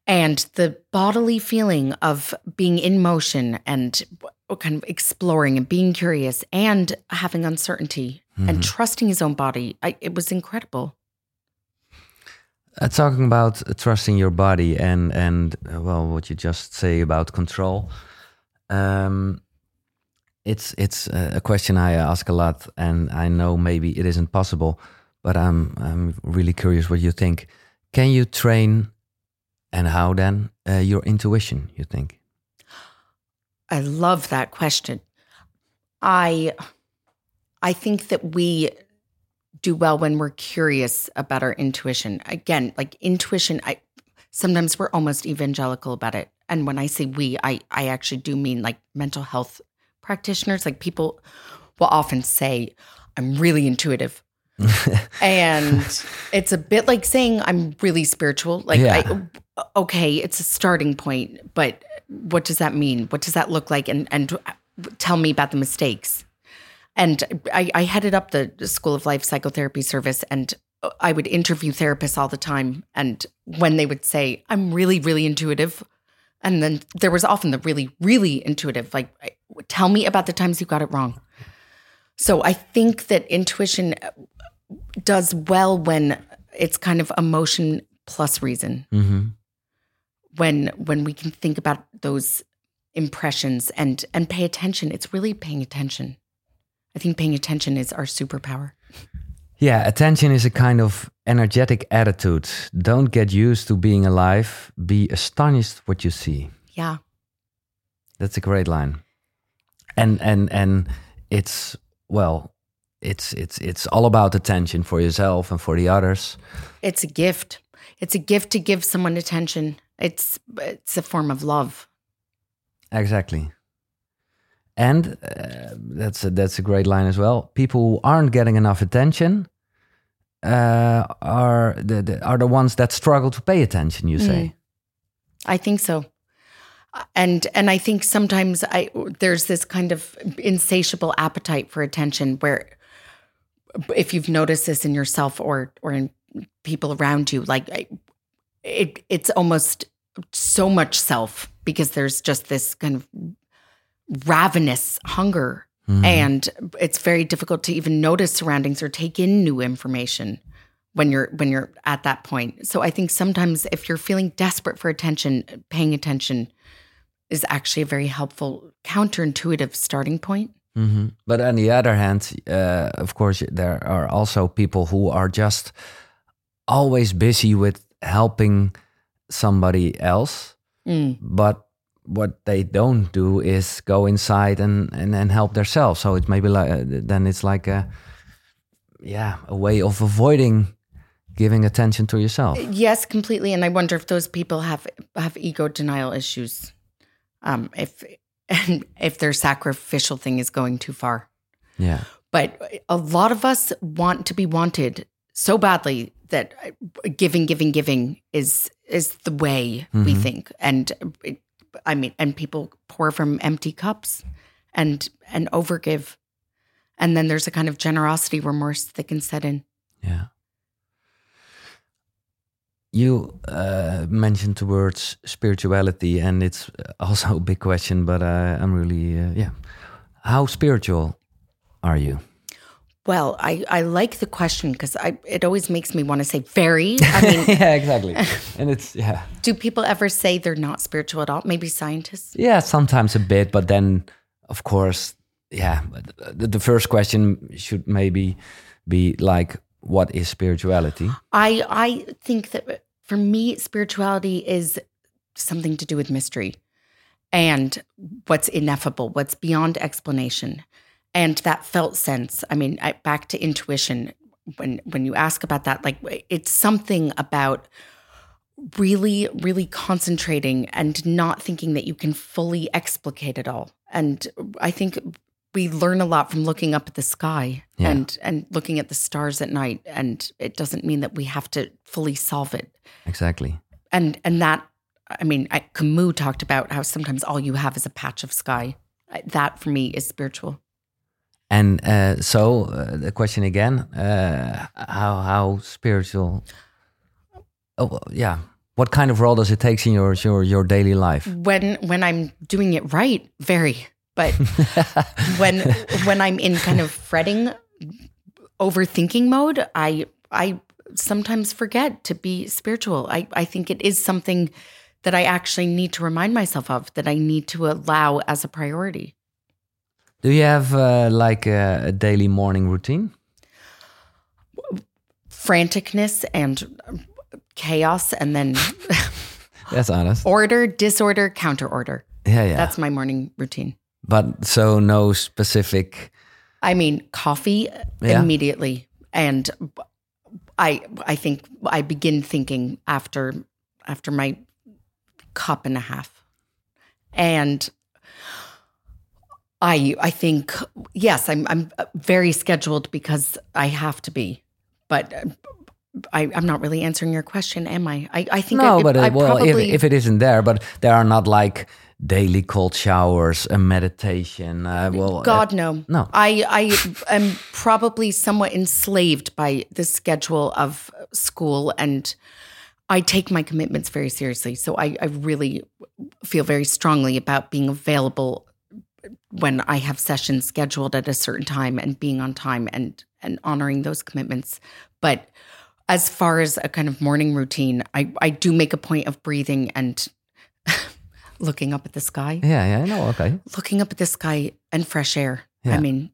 and the bodily feeling of being in motion and kind of exploring and being curious and having uncertainty mm-hmm. and trusting his own body. I, it was incredible. Uh, talking about uh, trusting your body and and uh, well, what you just say about control, um, it's it's a question I ask a lot, and I know maybe it isn't possible, but I'm I'm really curious what you think. Can you train, and how then uh, your intuition? You think? I love that question. I I think that we do well when we're curious about our intuition. Again, like intuition, I sometimes we're almost evangelical about it. And when I say we, I I actually do mean like mental health practitioners. Like people will often say, I'm really intuitive. [laughs] and it's a bit like saying I'm really spiritual. Like yeah. I okay, it's a starting point, but what does that mean? What does that look like? And and tell me about the mistakes. And I, I headed up the School of Life Psychotherapy Service, and I would interview therapists all the time. And when they would say, "I'm really, really intuitive," and then there was often the really, really intuitive, like, "Tell me about the times you got it wrong." So I think that intuition does well when it's kind of emotion plus reason. Mm-hmm. When when we can think about those impressions and and pay attention. It's really paying attention. I think paying attention is our superpower. Yeah attention is a kind of energetic attitude. Don't get used to being alive. Be astonished what you see. Yeah. That's a great line. And and and it's well it's it's it's all about attention for yourself and for the others it's a gift it's a gift to give someone attention it's it's a form of love. Exactly. And uh, that's a, that's a great line as well. People who aren't getting enough attention uh, are the, the, are the ones that struggle to pay attention. You say? Mm. I think so, and and I think sometimes I there's this kind of insatiable appetite for attention where, if you've noticed this in yourself or or in people around you, like it it's almost so much self because there's just this kind of ravenous hunger. Mm-hmm. and it's very difficult to even notice surroundings or take in new information when you're when you're at that point. So i think sometimes if you're feeling desperate for attention paying attention is actually a very helpful counterintuitive starting point mm-hmm. but on the other hand uh, of course there are also people who are just always busy with helping somebody else. Mm. But what they don't do is go inside and and, and help themselves. So it's maybe like uh, then it's like a yeah a way of avoiding giving attention to yourself. Yes, completely. And I wonder if those people have have ego denial issues. um, if if their sacrificial thing is going too far. Yeah. But a lot of us want to be wanted so badly that uh, giving, giving, giving is is the way we Mhm. think, and it, I mean, and people pour from empty cups and and overgive, and then there's a kind of generosity remorse that can set in. Yeah. You uh, mentioned the words spirituality, and it's also a big question, but uh, I'm really, uh, yeah. How spiritual are you? Well, I, I like the question because I it always makes me want to say very. I mean, [laughs] yeah, exactly. and it's, yeah. [laughs] do people ever say they're not spiritual at all? Maybe scientists. Yeah, sometimes a bit, but then, of course, yeah. The, the first question should maybe be like, what is spirituality? I I think that for me, spirituality is something to do with mystery and what's ineffable, what's beyond explanation, and that felt sense. I mean, I, back to intuition. When when you ask about that, like it's something about really, really concentrating and not thinking that you can fully explicate it all. And I think we learn a lot from looking up at the sky Yeah. and and looking at the stars at night. And it doesn't mean that we have to fully solve it. Exactly. And and that I mean, I, Camus talked about how sometimes all you have is a patch of sky. That for me is spiritual. And uh, so uh, the question again: uh, how how spiritual? Oh yeah. What kind of role does it take in your your your daily life? when when I'm doing it right, very. But when [laughs] when I'm in kind of fretting, overthinking mode, I I sometimes forget to be spiritual. I I think it is something that I actually need to remind myself of that I need to allow as a priority. Do you have uh, like a, a daily morning routine? Franticness and chaos, and then [laughs] That's honest. order, disorder, counter order. Yeah, yeah. That's my morning routine. But so no specific. I mean, coffee Yeah. immediately, and I I think I begin thinking after after my cup and a half, and I I think yes, I'm I'm very scheduled because I have to be, but. I, I'm not really answering your question, am I? I, I think No, I, but uh, I well, probably if, if it isn't there, but there are not like daily cold showers, and meditation. Uh, well, uh, God no. no. I I am probably somewhat enslaved by the schedule of school and I take my commitments very seriously. So I, I really feel very strongly about being available when I have sessions scheduled at a certain time and being on time and and honoring those commitments. But as far as a kind of morning routine, I, I do make a point of breathing and [laughs] looking up at the sky yeah, yeah, no, okay. looking up at the sky and fresh air. Yeah. I mean,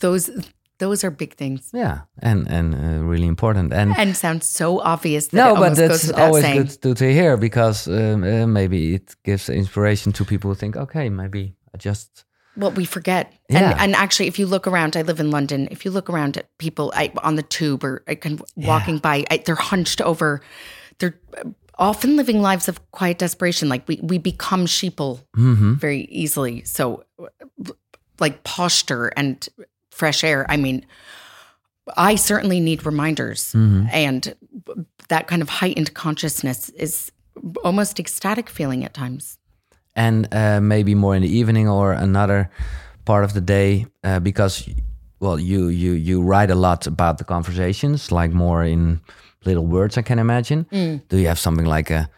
those those are big things Yeah, and and uh, really important. And and sounds so obvious. That no, but that's always saying. good to, to hear because um, uh, maybe it gives inspiration to people who think, okay, maybe I just What we forget, Yeah. and and actually, if you look around, I live in London. If you look around at people I, on the tube or I can walking by, I, they're hunched over. They're often living lives of quiet desperation. Like we we become sheeple Mhm. very easily. So, like posture and fresh air. I mean, I certainly need reminders, Mhm. and that kind of heightened consciousness is almost ecstatic feeling at times. and uh, maybe more in the evening or another part of the day uh, because well you you you write a lot about the conversations like more in little words i can imagine do you have something like a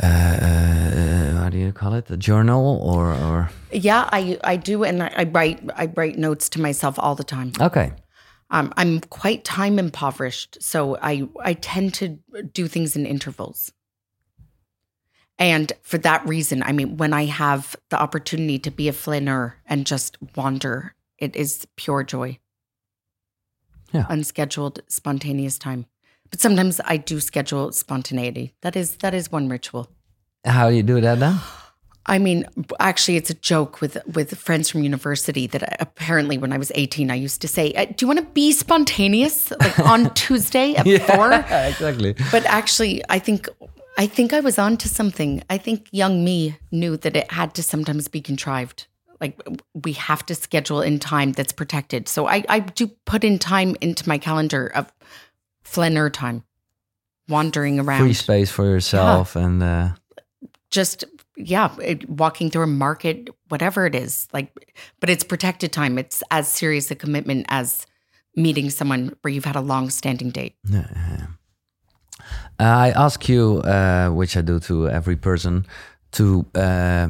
uh, uh, how do you call it a journal or or Yeah, I I do, and I, I write I write notes to myself all the time. okay Um, I'm quite time impoverished, so I I tend to do things in intervals. And for that reason, I mean, when I have the opportunity to be a flaneur and just wander, it is pure joy. Yeah. Unscheduled, spontaneous time. But sometimes I do schedule spontaneity. That is that is one ritual. how do you do that then I mean, actually, it's a joke with with friends from university that I, apparently, when I was eighteen, I used to say, uh, "Do you want to be spontaneous, like [laughs] on Tuesday at four? exactly But actually, I think I think I was onto something. I think young me knew that it had to sometimes be contrived. Like we have to schedule in time that's protected. So I, I do put in time into my calendar of flaneur time, wandering around. Free space for yourself yeah. and uh... just yeah, it, walking through a market, whatever it is. Like, but it's protected time. It's as serious a commitment as meeting someone where you've had a long standing date. Yeah. I ask you, uh, which I do to every person, to uh,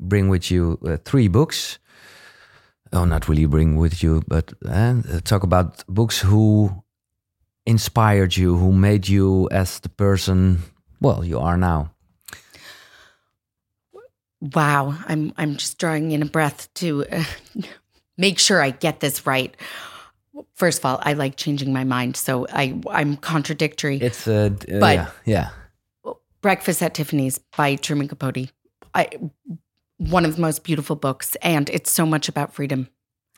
bring with you uh, three books. Oh, not really bring with you, but uh, talk about books who inspired you, who made you as the person, well, you are now. Wow, I'm I'm just drawing in a breath to uh, [laughs] make sure I get this right first of all, I like changing my mind, so I I'm contradictory. It's a uh, but yeah, yeah. Breakfast at Tiffany's by Truman Capote. I one of the most beautiful books, and it's so much about freedom.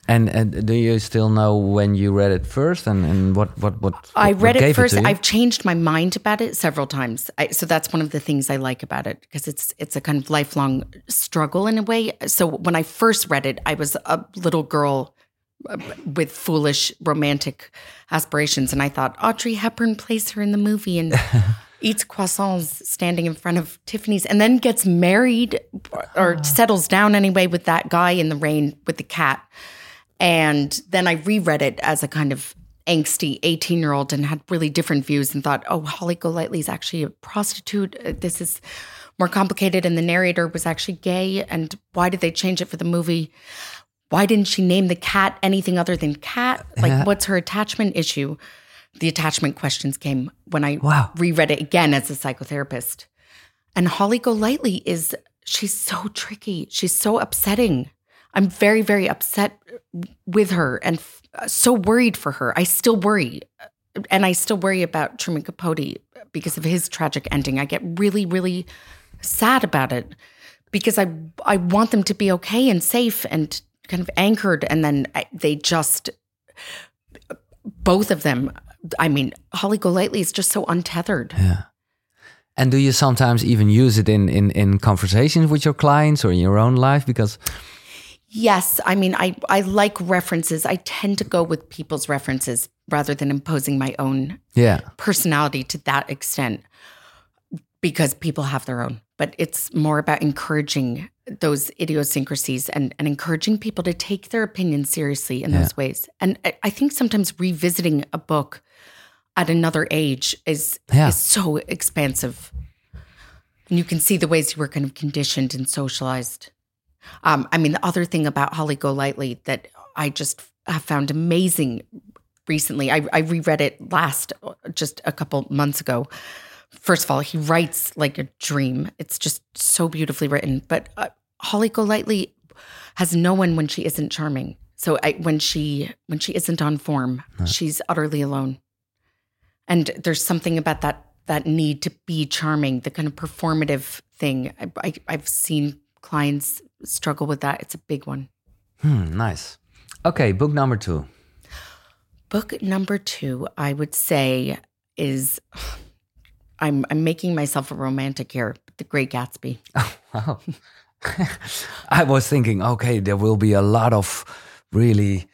And and do you still know when you read it first, and, and what what what? I read what it first. It I've changed my mind about it several times, I, so that's one of the things I like about it because it's it's a kind of lifelong struggle in a way. So when I first read it, I was a little girl uh, with foolish romantic aspirations. And I thought Audrey Hepburn plays her in the movie and [laughs] eats croissants standing in front of Tiffany's and then gets married or oh. settles down anyway with that guy in the rain with the cat. And then I reread it as a kind of angsty 18 year old and had really different views and thought, oh, Holly Golightly is actually a prostitute. Uh, this is more complicated. And the narrator was actually gay. And why did they change it for the movie? why didn't she name the cat anything other than cat? Like, yeah. what's her attachment issue? The attachment questions came when I wow. reread it again as a psychotherapist. And Holly Golightly is, she's so tricky. She's so upsetting. I'm very, very upset with her and f- so worried for her. I still worry. And I still worry about Truman Capote because of his tragic ending. I get really, really sad about it because I I want them to be okay and safe and kind of anchored and then they just both of them i mean holly golightly is just so untethered. Yeah. And do you sometimes even use it in in in conversations with your clients or in your own life? Because yes. I mean i i like references. I tend to go with people's references rather than imposing my own yeah. personality to that extent because people have their own. But it's more about encouraging those idiosyncrasies and, and encouraging people to take their opinions seriously in yeah. those ways. And I, I, think sometimes revisiting a book at another age is yeah. is so expansive. And you can see the ways you were kind of conditioned and socialized. Um, I mean, the other thing about Holly Golightly that I just have found amazing recently, I, I reread it last just a couple months ago first of all, he writes like a dream. It's just so beautifully written. But uh, Holly Golightly has no one when she isn't charming. So I, when she when she isn't on form, huh. she's utterly alone. And there's something about that that need to be charming, the kind of performative thing. I, I, have seen clients struggle with that. It's a big one. Hmm, nice. Okay, book number two. Book number two, I would say, is I'm I'm making myself a romantic here. The Great Gatsby. [laughs] Oh, wow. [laughs] I was thinking, okay, there will be a lot of really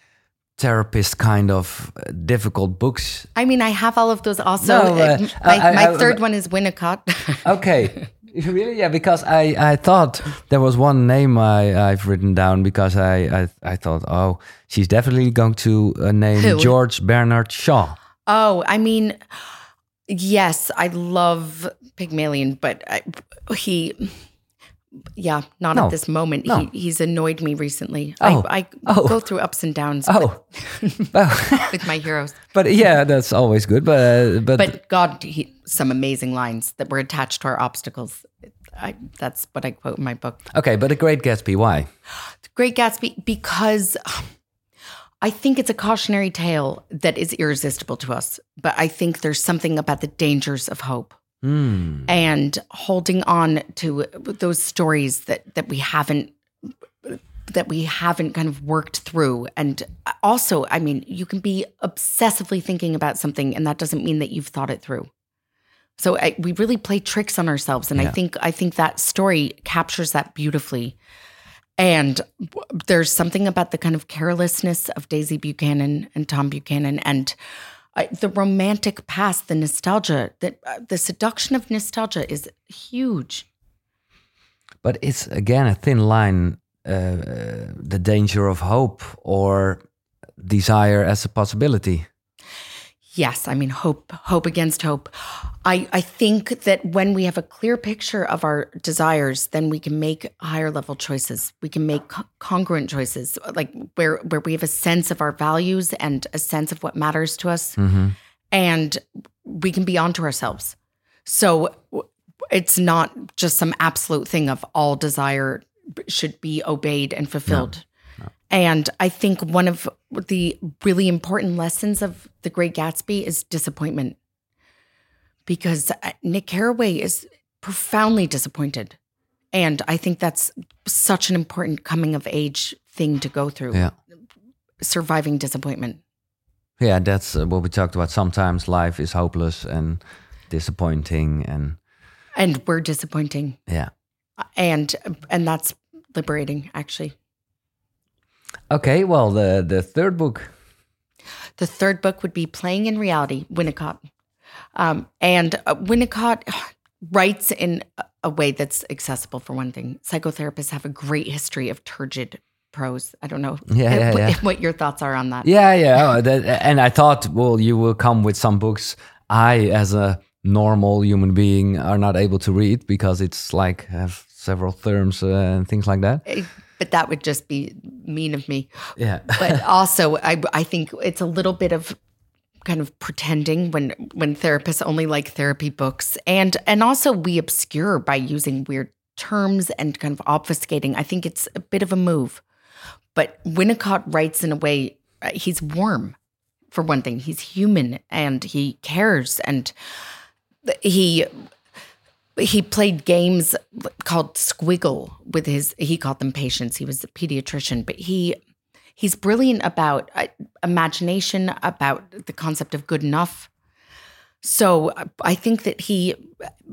therapist kind of uh, difficult books. I mean, I have all of those also. No, uh, my, I, my I, third one is Winnicott. [laughs] okay. [laughs] Really? Yeah, because I, I thought there was one name I, I've written down because I, I, I thought, oh, she's definitely going to uh, name Who? George Bernard Shaw. Oh, I mean, Yes, I love Pygmalion, but I, he, yeah, not no, at this moment. No. He, he's annoyed me recently. Oh, I, I oh. go through ups and downs. Oh, [laughs] [laughs] with my heroes. But yeah, that's always good. But uh, but but God, he, some amazing lines that were attached to our obstacles. I, that's what I quote in my book. Okay, but The Great Gatsby, why? The Great Gatsby, because I think it's a cautionary tale that is irresistible to us, but I think there's something about the dangers of hope. Mm. And holding on to those stories that that we haven't that we haven't kind of worked through and also i mean you can be obsessively thinking about something and that doesn't mean that you've thought it through So I, we really play tricks on ourselves, and I think I think that story captures that beautifully. And there's something about the kind of carelessness of Daisy Buchanan and Tom Buchanan, and uh, the romantic past, the nostalgia, that uh, the seduction of nostalgia is huge. But it's again a thin line. Uh, uh, the danger of hope or desire as a possibility. Yes, I mean hope, hope against hope. I, I think that when we have a clear picture of our desires, then we can make higher level choices. We can make co- congruent choices, like where where we have a sense of our values and a sense of what matters to us, mm-hmm. and we can be onto ourselves. So it's not just some absolute thing of all desire should be obeyed and fulfilled. And I think one of the really important lessons of The Great Gatsby is disappointment. Because uh, Nick Carraway is profoundly disappointed. And I think that's such an important coming of age thing to go through, Yeah. surviving disappointment. Yeah, that's uh, what we talked about. Sometimes life is hopeless and disappointing, and And we're disappointing. yeah. And and that's liberating actually. Okay, well, the the third book. The third book would be Playing and Reality, Winnicott. Um, and uh, Winnicott [sighs] writes in a- way that's accessible, for one thing. Psychotherapists have a great history of turgid prose. I don't know Yeah, yeah, what, yeah. [laughs] what your thoughts are on that. Yeah, yeah. oh, and I thought, well, you will come with some books I, as a normal human being, are not able to read because it's like have several terms uh, and things like that. Eh, But that would just be mean of me. Yeah. But [laughs] also, I, I think it's a little bit of kind of pretending when when therapists only like therapy books. And and also we obscure by using weird terms and kind of obfuscating. I think it's a bit of a move. But winnicott writes in a way uh, he's warm for one thing. He's human and he cares. And he he played games called squiggle with his he called them patients. He was a pediatrician but he he's brilliant about uh, imagination about the concept of good enough. So uh, i think that he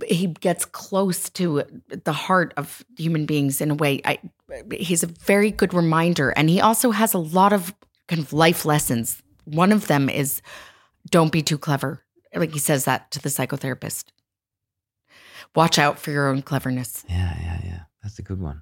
he gets close to the heart of human beings in a way. I, he's a very good reminder and he also has a lot of kind of life lessons. One of them is don't be too clever like he says that to the psychotherapist. Watch out for your own cleverness. Yeah, yeah, yeah. That's a good one.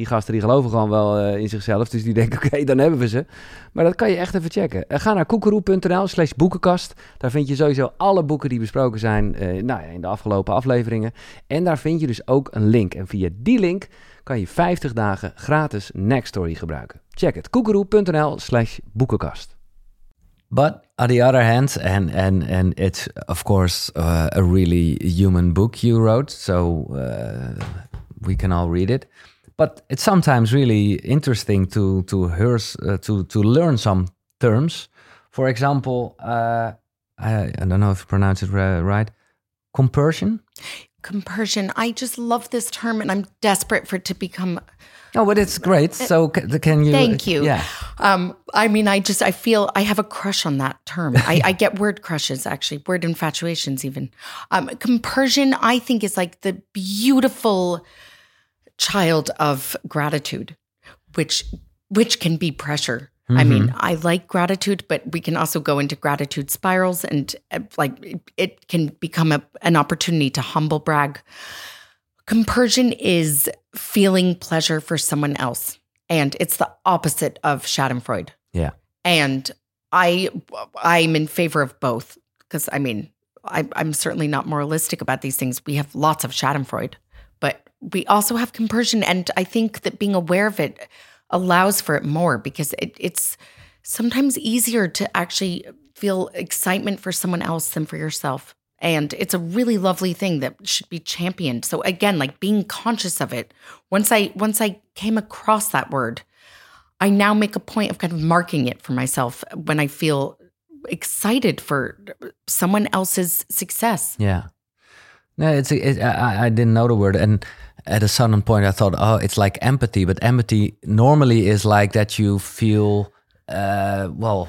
die gasten die geloven gewoon wel eh, in zichzelf. Dus die denken, [laughs] oké, dan hebben we ze. Maar dat kan je echt even checken. Eh, ga naar koekeroe.nl slash boekenkast. Daar vind je sowieso alle boeken die besproken zijn eh, nou in de afgelopen afleveringen. En daar vind je dus ook een link. En via die link kan je 50 dagen gratis Next Story gebruiken. Check het, koekeroe.nl slash boekenkast. But on the other hand, and and and it's of course uh, a really human book you wrote, so uh, we can all read it. But it's sometimes really interesting to to hear uh, to to learn some terms. For example, uh, I, I don't know if you pronounce it right. Compersion. compersion i just love this term and i'm desperate for it to become Oh, but it's great. So can you? Thank you. Yeah. Um, I mean, I just I feel I have a crush on that term. I, I get word crushes, actually, word infatuations, even. Um, compersion, I think, is like the beautiful child of gratitude, which which can be pressure. I mean, I like gratitude, but we can also go into gratitude spirals, and uh, like it, it can become a, an opportunity to humble brag. Compersion is feeling pleasure for someone else. And it's the opposite of Schadenfreude. Yeah. And I I'm in favor of both. Because I mean, I, I'm certainly not moralistic about these things. We have lots of Schadenfreude, we also have compersion. And I think that being aware of it allows for it more because it, it's sometimes easier to actually feel excitement for someone else than for yourself. And it's a really lovely thing that should be championed. So again, like being conscious of it. Once I once I came across that word, I now make a point of kind of marking it for myself when I feel excited for someone else's success. Yeah. No, it's it, I, I didn't know the word, and at a certain point I thought, oh, it's like empathy, but empathy normally is like that you feel, uh, well,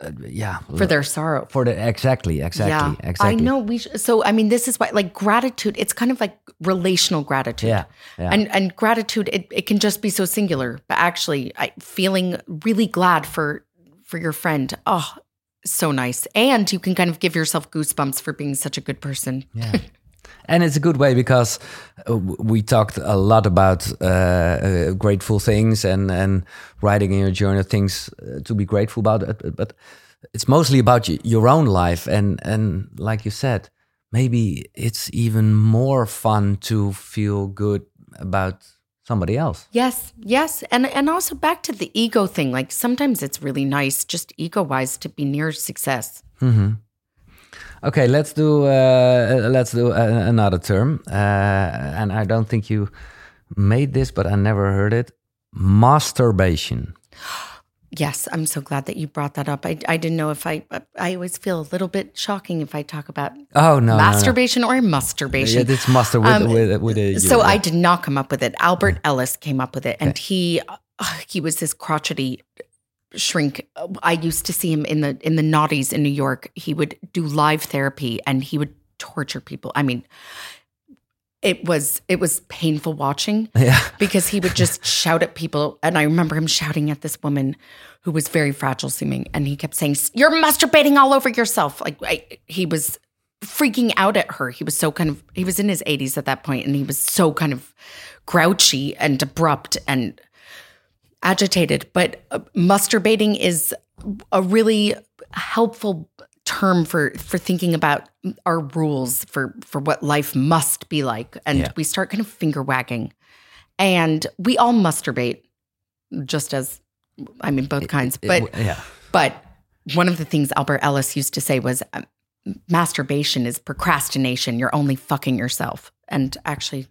uh, yeah, for their sorrow. For the exactly, exactly, yeah, exactly. I know we. Sh- so I mean, this is why like gratitude. It's kind of like relational gratitude. Yeah, yeah. And and gratitude, it, it can just be so singular, but actually, I, feeling really glad for for your friend. Oh, so nice. And you can kind of give yourself goosebumps for being such a good person. Yeah. [laughs] and it's a good way because uh, we talked a lot about uh, uh, grateful things and, and writing in your journal things uh, to be grateful about. But it's mostly about your own life. And, and like you said, maybe it's even more fun to feel good about somebody else. Yes, yes, and and also back to the ego thing. Like sometimes it's really nice, just ego wise, to be near success. Mm-hmm. Okay, let's do uh, let's do uh, another term, uh, and I don't think you made this, but I never heard it. Musturbation. Yes, I'm so glad that you brought that up. I, I didn't know if I I always feel a little bit shocking if I talk about oh no masturbation no, no. or masturbation. Yeah, it's master with um, with, with a. So yeah. I did not come up with it. Albert Ellis came up with it, and he uh, he was this crotchety shrink. I used to see him in the in the naughties in New York. He would do live therapy, and he would torture people. I mean, it was it was painful watching [laughs] yeah. because he would just shout at people and i remember him shouting at this woman who was very fragile seeming and he kept saying you're musturbating all over yourself like I, he was freaking out at her he was so kind of he was in his 80s at that point and he was so kind of grouchy and abrupt and agitated but uh, musturbating is a really helpful term for for thinking about our rules for for what life must be like. And yeah. we start kind of finger wagging. And we all musturbate just as i mean both kinds but it, yeah. but one of the things albert ellis used to say was um, musturbation is procrastination. You're only fucking yourself. And actually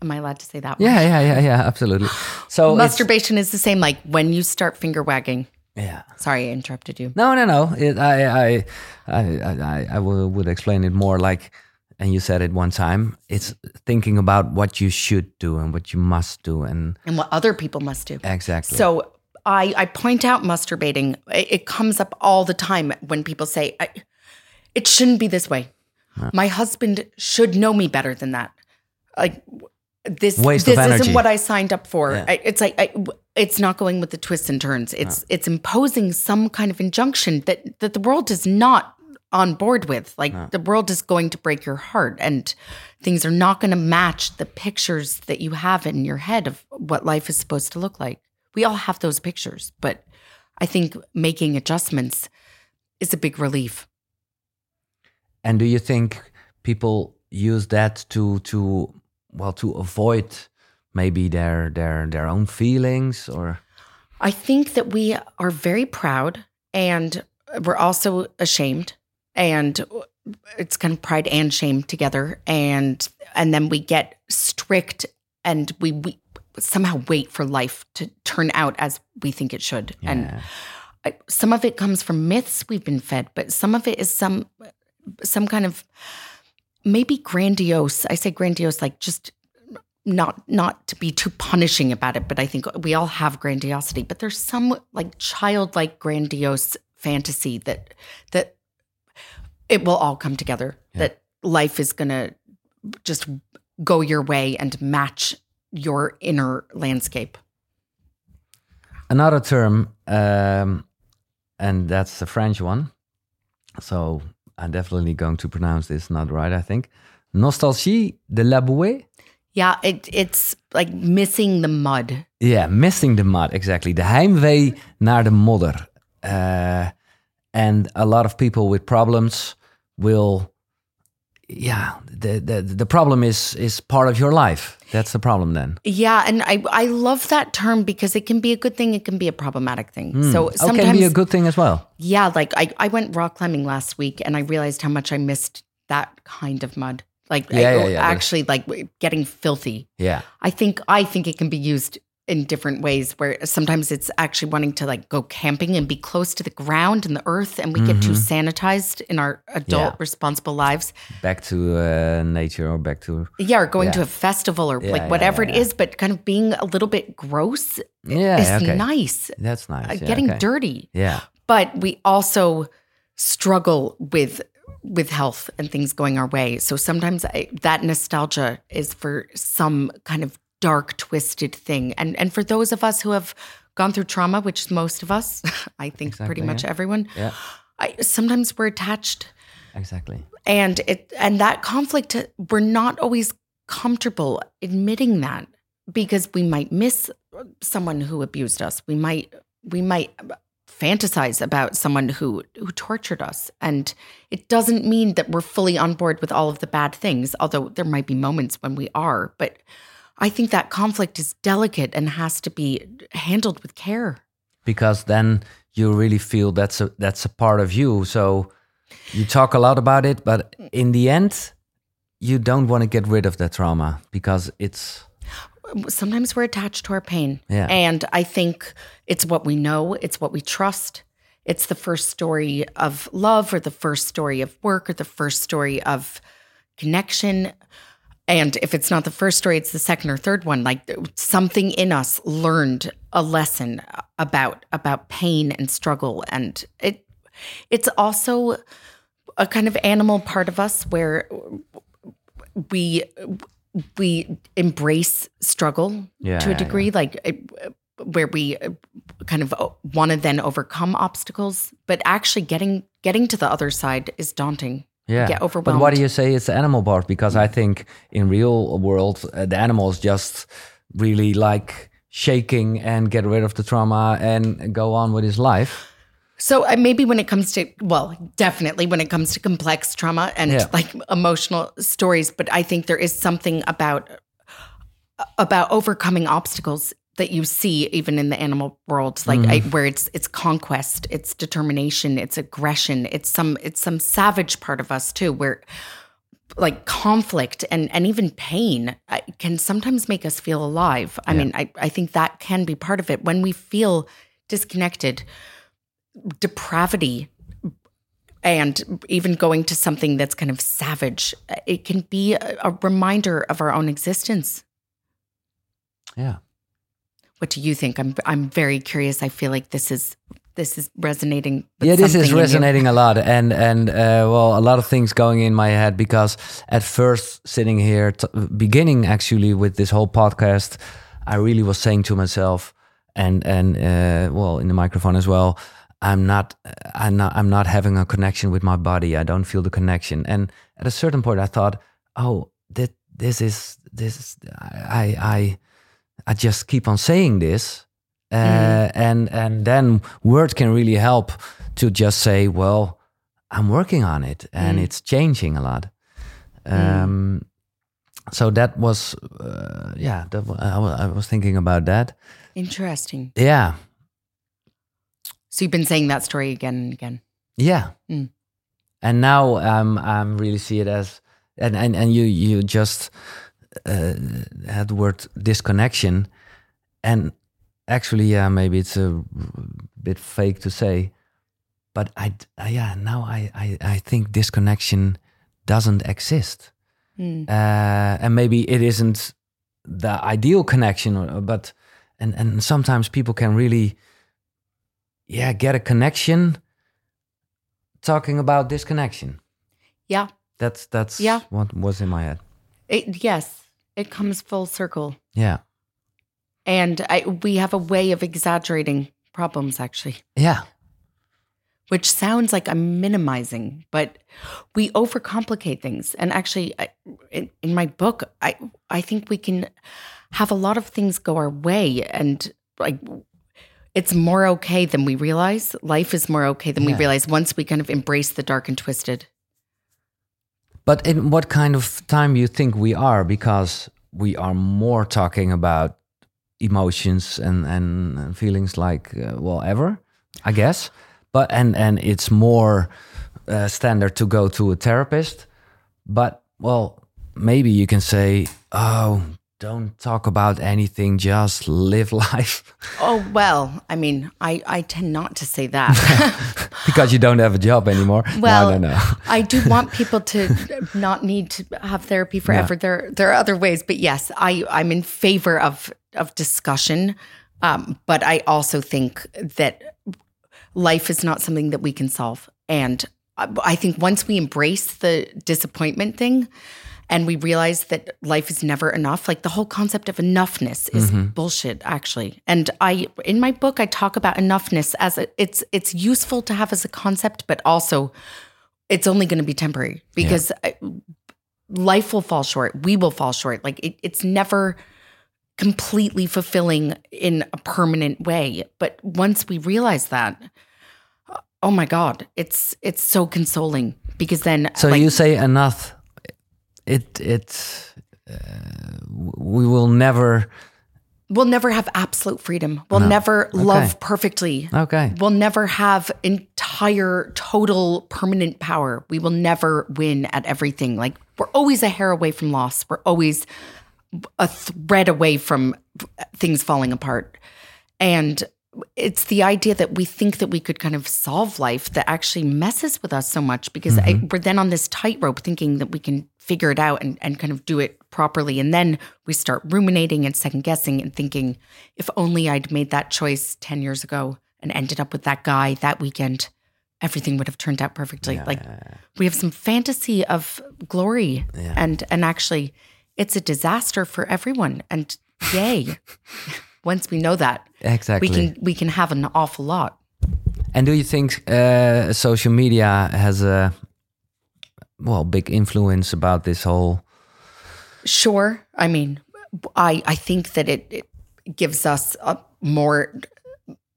am i allowed to say that yeah yeah yeah yeah absolutely [gasps] so musturbation is the same like when you start finger wagging yeah. Sorry, I interrupted you. No, no, no. It, I, I, I, I, I would explain it more like, and you said it one time. It's thinking about what you should do and what you must do, and and what other people must do. Exactly. So I, I point out musturbating. It, it comes up all the time when people say, "It shouldn't be this way." No. My husband should know me better than that. Like this, Waste this isn't what I signed up for. Yeah. I, it's like I, it's not going with the twists and turns. It's no. it's imposing some kind of injunction that that the world is not on board with. Like no. the world is going to break your heart, and things are not going to match the pictures that you have in your head of what life is supposed to look like. We all have those pictures, but I think making adjustments is a big relief. And do you think people use that to to well to avoid maybe their their their own feelings or I think that we are very proud and we're also ashamed and it's kind of pride and shame together and and then we get strict and we, we somehow wait for life to turn out as we think it should yeah. and I, some of it comes from myths we've been fed but some of it is some some kind of maybe grandiose i say grandiose like just not not to be too punishing about it, but I think we all have grandiosity, but there's some like childlike grandiose fantasy that that it will all come together. Yeah. That life is gonna just go your way and match your inner landscape. Another term, um, and that's the French one. So I'm definitely going to pronounce this not right, I think. Nostalgie de la boue. Yeah, it, it's like missing the mud. Yeah, missing the mud, exactly. De heimwee naar de modder. Uh, and a lot of people with problems will yeah, the, the the problem is is part of your life. That's the problem then. Yeah, and I I love that term because it can be a good thing, it can be a problematic thing. Hmm. So sometimes it can be a good thing as well. Yeah, like I, I went rock climbing last week and I realized how much I missed that kind of mud. Like I- Yeah, yeah, yeah. actually like getting filthy. Yeah. I think I think it can be used in different ways where sometimes it's actually wanting to like go camping and be close to the ground and the earth and we get too sanitized in our adult Mm-hmm. Yeah. responsible lives. Back to uh, nature or back to Yeah, or going to a festival or Yeah, like yeah, whatever yeah, it is, but kind of being a little bit gross yeah. is okay. nice. That's nice. Uh, yeah, getting okay. dirty. Yeah. but we also struggle with with health and things going our way so sometimes I, that nostalgia is for some kind of dark twisted thing and and for those of us who have gone through trauma which most of us [laughs] i think Exactly, pretty much yeah. everyone Yeah. I, sometimes we're attached Exactly. and it and that conflict we're not always comfortable admitting that because we might miss someone who abused us we might we might fantasize about someone who who tortured us and it doesn't mean that we're fully on board with all of the bad things although there might be moments when we are but i think that conflict is delicate and has to be handled with care because then you really feel that's a that's a part of you. So you talk a lot about it, but in the end, you don't want to get rid of that trauma because it's sometimes we're attached to our pain. Yeah. And I think it's what we know, it's what we trust. It's the first story of love or the first story of work or the first story of connection. And if it's not the first story, it's the second or third one. Like something in us learned a lesson about about pain and struggle. And it it's also a kind of animal part of us where we we embrace struggle Yeah, to a yeah, degree like uh, where we kind of want to then overcome obstacles but actually getting getting to the other side is daunting yeah. get But overwhelmed why do you say it's the animal part? Because I think in real world, uh, the animals just really like shaking and get rid of the trauma and go on with his life. So uh, maybe when it comes to, well, definitely when it comes to complex trauma and Yeah. like emotional stories, but I think there is something about about overcoming obstacles that you see even in the animal world, like I, where it's it's conquest, it's determination, it's aggression, it's some it's some savage part of us too, where like conflict and and even pain uh, can sometimes make us feel alive. I mean, I I think that can be part of it when we feel disconnected depravity and even going to something that's kind of savage it can be a, a reminder of our own existence Yeah. What do you think? I'm i'm very curious. I feel like this is this is resonating with yeah, this is resonating a lot, and and uh, well, a lot of things going in my head because at first sitting here, t- beginning actually with this whole podcast, I really was saying to myself, and and uh, well, in the microphone as well, I'm not, I'm not, I'm not having a connection with my body. I don't feel the connection, and at a certain point, I thought, oh, that this is this is I I I just keep on saying this uh, and and then word can really help to just say well i'm working on it and Mm. it's changing a lot. Um so that was uh, yeah that, I, I was thinking about that. Interesting. Yeah. So you've been saying that story again and again. Yeah. Mm. and now i'm i'm really see it as and and, and you you just uh, had the word disconnection. And actually yeah maybe it's a bit fake to say but i uh, yeah now i i, I think disconnection doesn't exist. Mm. uh, and maybe it isn't the ideal connection but and and sometimes people can really yeah get a connection talking about disconnection. Yeah. That's that's Yeah. what was in my head. It, yes it comes full circle yeah and I, we have a way of exaggerating problems actually yeah which sounds like I'm minimizing, but we overcomplicate things. And actually, I, in, in my book, I I think we can have a lot of things go our way, and like it's more okay than we realize. Life is more okay than we realize once we kind of embrace the dark and twisted. But in what kind of time you think we are? Because we are more talking about emotions and and feelings like uh, well ever, I guess. But and and it's more uh, standard to go to a therapist. But well, maybe you can say, oh, don't talk about anything, just live [laughs] life. Oh, well, I mean, I, I tend not to say that. [laughs] [laughs] because you don't have a job anymore. Well, no, no, no. I do want people to not need to have therapy forever. There, there are other ways, but yes, I, I'm in favor of, of discussion. Um, but I also think that life is not something that we can solve. And I think once we embrace the disappointment thing, and we realize that life is never enough. Like the whole concept of enoughness is mm-hmm. bullshit actually. And i in my book i talk about enoughness as a, it's it's useful to have as a concept but also it's only going to be temporary because yeah. life will fall short. We will fall short. Like it, it's never completely fulfilling in a permanent way. But once we realize that oh my god it's it's so consoling because then so like, you say enough it it uh, we will never we'll never have absolute freedom. We'll no. never okay. love perfectly. Okay. We'll never have entire, total, permanent power. We will never win at everything. Like we're always a hair away from loss. We're always a thread away from things falling apart. And it's the idea that we think that we could kind of solve life that actually messes with us so much because mm-hmm. I, we're then on this tightrope thinking that we can figure it out and, and kind of do it properly. And then we start ruminating and second guessing and thinking, if only I'd made that choice 10 years ago and ended up with that guy that weekend, everything would have turned out perfectly. Yeah. Like we have some fantasy of glory yeah. and and actually it's a disaster for everyone. And yay. [laughs] Once we know that, exactly, we can we can have an awful lot. And do you think uh, social media has a well big influence about this whole sure. I mean i i think that it, it gives us a more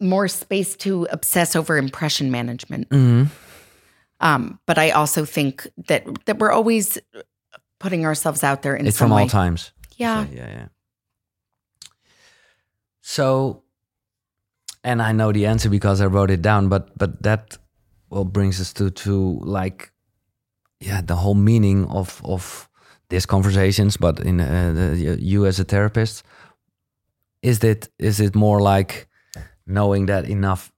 more space to obsess over impression management. Mm-hmm. um but i also think that that we're always putting ourselves out there in it's some from way. all times. Yeah. So, yeah yeah. So and i know the answer because i wrote it down but but that well brings us to to like yeah the whole meaning of of these conversations but in uh, the, you as a therapist is it is it more like knowing that enough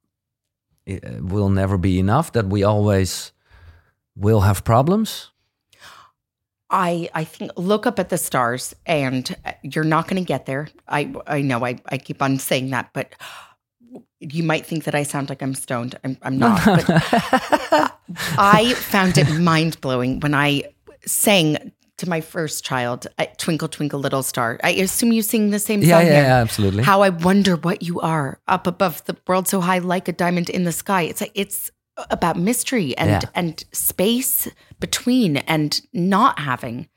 uh, will never be enough that we always will have problems I I think look up at the stars and uh, you're not going to get there. I I know I I keep on saying that, but you might think that I sound like I'm stoned. I'm, I'm not. but [laughs] I found it mind blowing when I sang to my first child, uh, "Twinkle Twinkle Little Star." I assume you sing the same yeah, song. Yeah, yeah, absolutely. How I wonder what you are up above the world so high, like a diamond in the sky. It's like it's about mystery and yeah. and space between and not having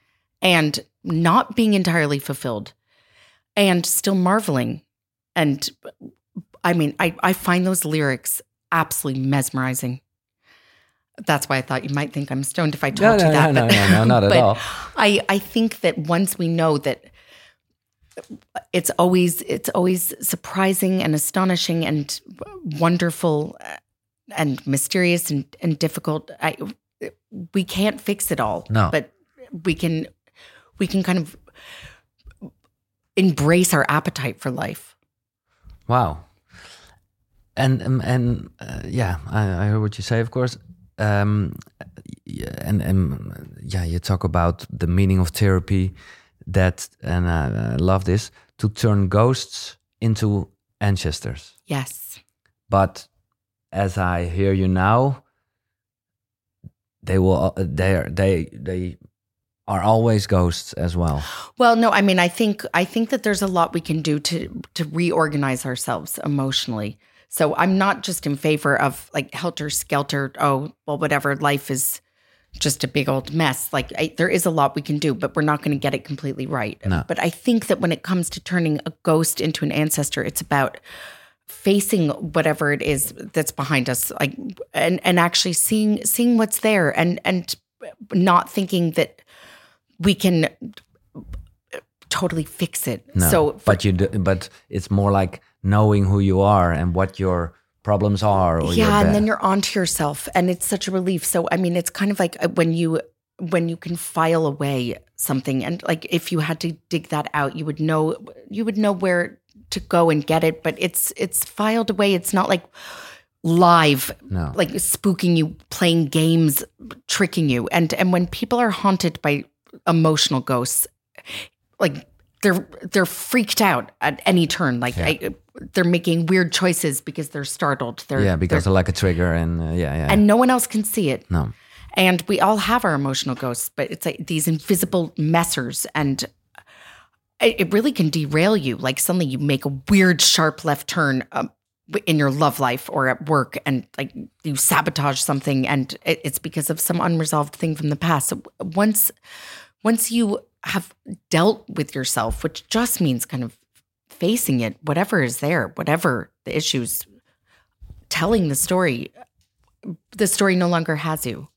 and not being entirely fulfilled and still marveling and I mean, I, I find those lyrics absolutely mesmerizing. That's why I thought you might think I'm stoned if I told no, you that. No, no, no, no, not [laughs] at all. I, I think that once we know that it's always it's always surprising and astonishing and wonderful uh, and mysterious and, and difficult. I we can't fix it all. No. But we can we can kind of embrace our appetite for life. Wow and um, and uh, yeah, I, I, heard what you say, of course. Um, and and yeah, you talk about the meaning of therapy. That and I, I love this to turn ghosts into ancestors. Yes, but as I hear you now, they will they are they they are always ghosts as well. Well, no, I mean, I think I think that there's a lot we can do to to reorganize ourselves emotionally. So I'm not just in favor of like helter skelter. Oh, well, whatever. Life is just a big old mess. Like I, there is a lot we can do, but we're not going to get it completely right. No. But I think that when it comes to turning a ghost into an ancestor, it's about facing whatever it is that's behind us, like and and actually seeing seeing what's there and and not thinking that we can totally fix it. No, So, for- but you do, but it's more like knowing who you are and what your problems are. Or yeah, and then you're onto yourself, and it's such a relief. So, I mean, it's kind of like uh, when you when you can file away something, and like if you had to dig that out, you would know you would know where to go and get it. But it's it's filed away. It's not like live no. like spooking you playing games tricking you and and when people are haunted by emotional ghosts like they're they're freaked out at any turn. Like I, they're making weird choices because they're startled. They're yeah, because they're- of like a trigger and uh, yeah, yeah. and no one else can see it. No. and we all have our emotional ghosts but it's like these invisible messers and it, it really can derail you. Like suddenly you make a weird sharp left turn um, in your love life or at work and like you sabotage something and it's because of some unresolved thing from the past. So once once you have dealt with yourself which just means kind of facing it whatever is there whatever the issues telling the story the story no longer has you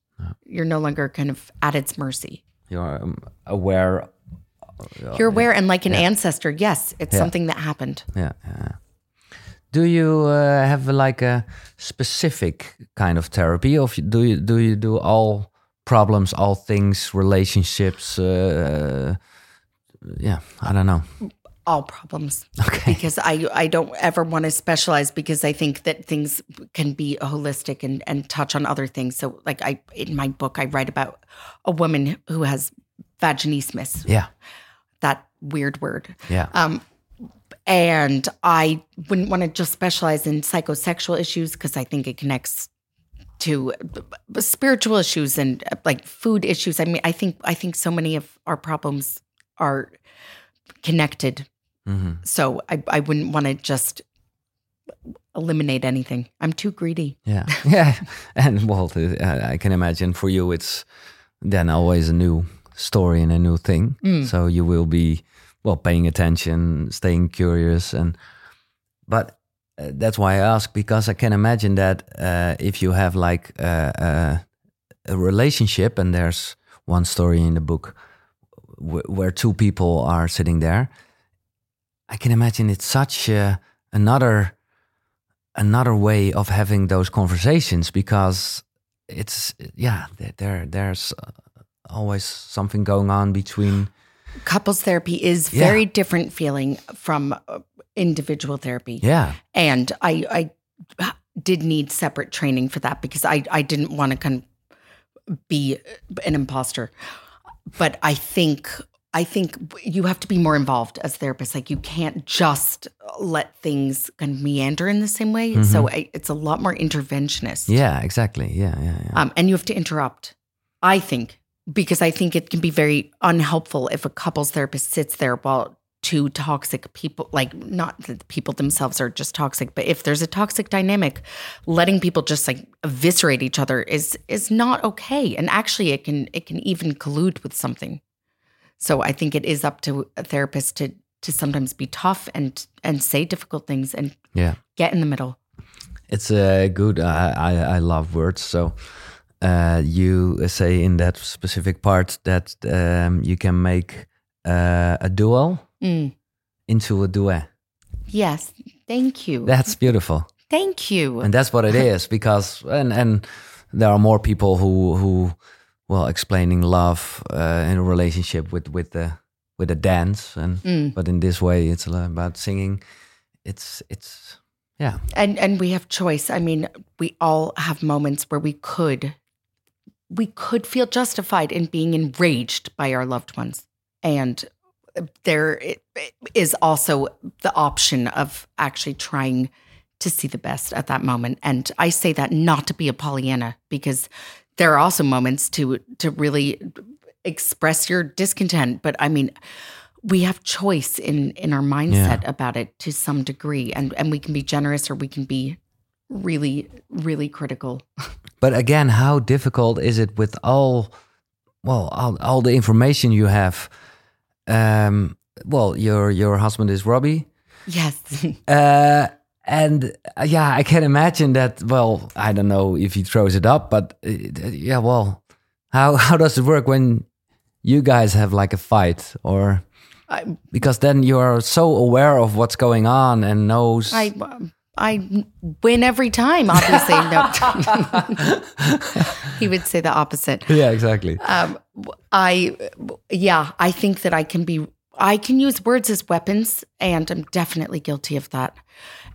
you're no longer kind of at its mercy You're um, aware. you're aware and like an ancestor yes it's Yeah. something that happened Yeah. yeah. Do you uh, have like a specific kind of therapy, or do you do you do all problems, all things, relationships? Uh, yeah, I don't know. all problems Okay. because I I don't ever want to specialize because I think that things can be holistic and and touch on other things. So like I in my book I write about a woman who has vaginismus, Yeah. that weird word. Yeah. Um and I wouldn't want to just specialize in psychosexual issues because I think it connects to uh, spiritual issues and uh, like food issues. I mean, I think I think so many of our problems are connected. hmm So I I wouldn't want to just eliminate anything. I'm too greedy. Yeah. [laughs] [laughs] yeah. And well, uh, I can imagine for you, it's then always a new story and a new thing. Mm. So you will be well paying attention, staying curious, and but uh, that's why I ask because I can imagine that uh, if you have like uh, uh, a relationship and there's one story in the book wh- where two people are sitting there, I can imagine it's such uh, another another way of having those conversations because it's yeah there- there there's always something going on between Couples therapy is Yeah. very different feeling from individual therapy. yeah and I I did need separate training for that because I I didn't want to kind of be an imposter. But I think I think you have to be more involved as therapists. Like you can't just let things kind of meander in the same way. So I, it's a lot more interventionist. yeah exactly yeah yeah yeah Um, and you have to interrupt. I think because I think it can be very unhelpful if a couples therapist sits there while two toxic people, like not that people themselves are just toxic, but if there's a toxic dynamic, letting people just like eviscerate each other is is not okay. And actually, it can it can even collude with something. So I think it is up to a therapist to to sometimes be tough and and say difficult things and yeah get in the middle. it's a good I, I i love words so uh you say in that specific part that um you can make uh, a duel Mm. into a duet Yes, thank you. that's beautiful Thank you. and that's what it is because and and there are more people who who well explaining love uh, in a relationship with with the with a dance and Mm. but in this way it's a lot about singing it's it's yeah and and we have choice i mean we all have moments where we could we could feel justified in being enraged by our loved ones and there is also the option of actually trying to see the best at that moment. And i say that not to be a pollyanna because there are also moments to to really express your discontent. But i mean we have choice in in our mindset about it to some degree. And and we can be generous or we can be really really critical. [laughs] But again, how difficult is it with all, well, all, all the information you have? Um, well, your your husband is Robbie, yes [laughs] uh, and uh, yeah, I can imagine that. Well, I don't know if he throws it up, but uh, yeah, well, How [laughs] how does it work when you guys have like a fight or I, because then you are so aware of what's going on and knows I I win every time. Obviously, no. [laughs] he would say the opposite. yeah exactly Um, I, yeah, I think that I can be, I can use words as weapons, and I'm definitely guilty of that.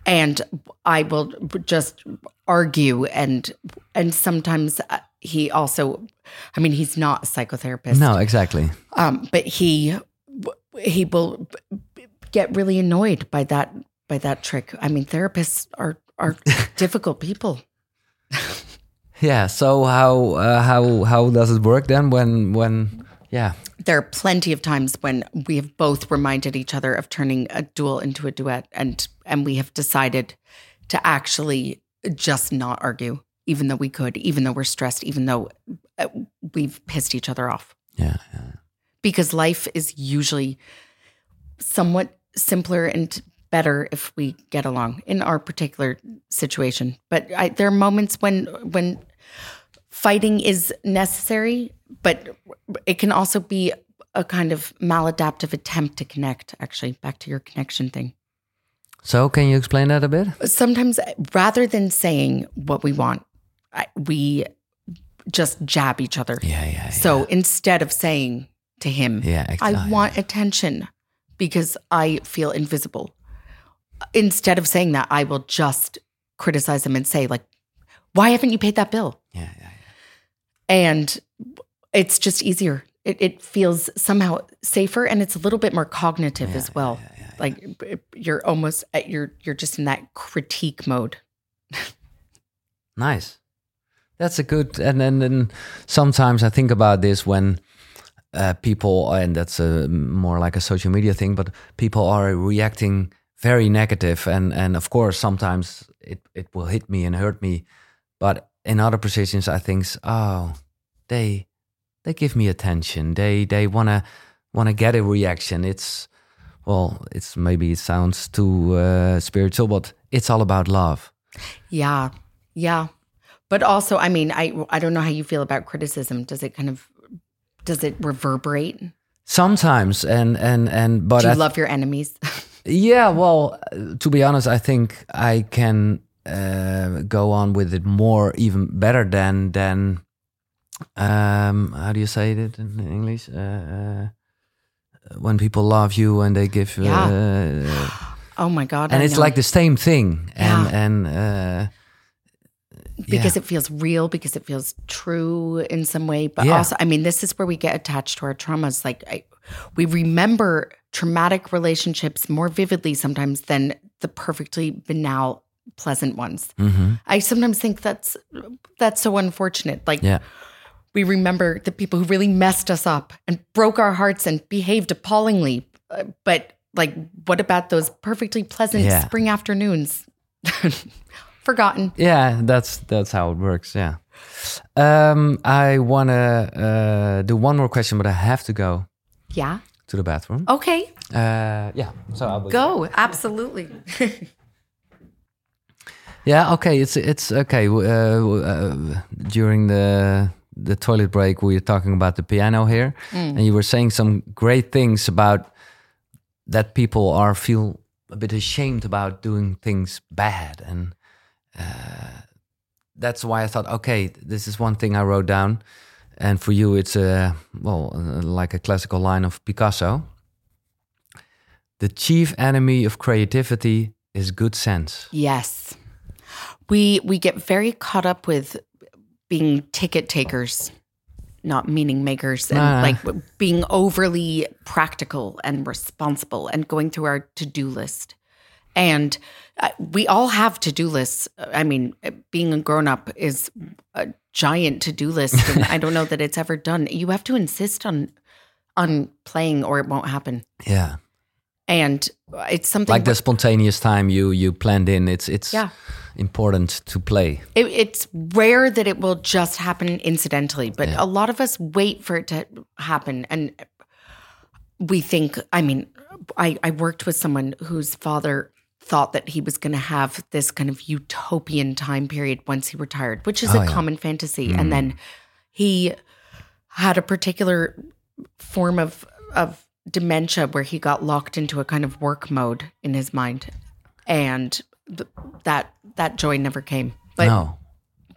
And I will just argue, and and sometimes uh, he also, I mean, he's not a psychotherapist, no exactly um, but he he will get really annoyed by that by that trick. I mean, therapists are are [laughs] difficult people. [laughs] yeah so how uh, how how does it work then when when yeah? There are plenty of times when we have both reminded each other of turning a duel into a duet and and we have decided to actually just not argue even though we could even though we're stressed even though uh, we've pissed each other off. Yeah, yeah. because life is usually somewhat simpler and better if we get along in our particular situation. But I, there are moments when when fighting is necessary but it can also be a kind of maladaptive attempt to connect actually back to your connection thing so can you explain that a bit sometimes rather than saying what we want we just jab each other yeah yeah, yeah. so instead of saying to him yeah ex- I want attention because I feel invisible. Instead of saying that, I will just criticize him and say, like, why haven't you paid that bill? yeah yeah And it's just easier. It, it feels somehow safer and it's a little bit more cognitive as well. Like b- you're almost at you're you're just in that critique mode. [laughs] Nice. That's a good. And then, then sometimes I think about this when uh, people, and that's a more like a social media thing, but people are reacting very negative, and and of course sometimes it it will hit me and hurt me, but in other positions I think, oh, they they give me attention. They they wanna wanna get a reaction. It's well, it's maybe it sounds too uh, spiritual, but it's all about love. Yeah. Yeah. But also, I mean, I I don't know how you feel about criticism. Does it kind of does it reverberate? Sometimes, and and and but Do you I th- love your enemies? [laughs] Yeah, well, to be honest, I think I can uh, go on with it more, even better than than um, how do you say it in English? Uh, uh, when people love you and they give, uh, [sighs] oh my god! and I it's know. like the same thing, and Yeah. and uh, because yeah. it feels real, because it feels true in some way. But Yeah. also, I mean, this is where we get attached to our traumas. Like, I, we remember traumatic relationships more vividly sometimes than the perfectly banal, pleasant ones. mhm. I sometimes think that's that's so unfortunate. Like, yeah, we remember the people who really messed us up and broke our hearts and behaved appallingly. Uh, but like, what about those perfectly pleasant Yeah. spring afternoons? [laughs] Forgotten. yeah, that's that's how it works. Yeah. Um, I wanna uh, do one more question, but I have to go Yeah. to the bathroom. Okay. Uh, yeah, so I'll be Go. Absolutely. [laughs] Yeah, okay, it's it's okay. Uh, uh, during the the toilet break, we were talking about the piano here, and you were saying some great things about that people are feel a bit ashamed about doing things bad, and uh, that's why I thought, okay, this is one thing I wrote down, and for you, it's a well, like a classical line of Picasso. The chief enemy of creativity is good sense. yes. We we get very caught up with being ticket takers, not meaning makers, and Ah. like being overly practical and responsible and going through our to-do list. And uh, we all have to-do lists. I mean, being a grown-up is a giant to-do list, and I don't know that it's ever done. You have to insist on on playing, or it won't happen. Yeah. And it's something like the spontaneous time you you planned in it's it's Yeah. Important to play It, it's rare that it will just happen incidentally, but a lot of us wait for it to happen. And we think, I mean, I, I worked with someone whose father thought that he was going to have this kind of utopian time period once he retired, which is Oh, a yeah. common fantasy. And mm. then he had a particular form of of dementia where he got locked into a kind of work mode in his mind, and th- that that joy never came. But no.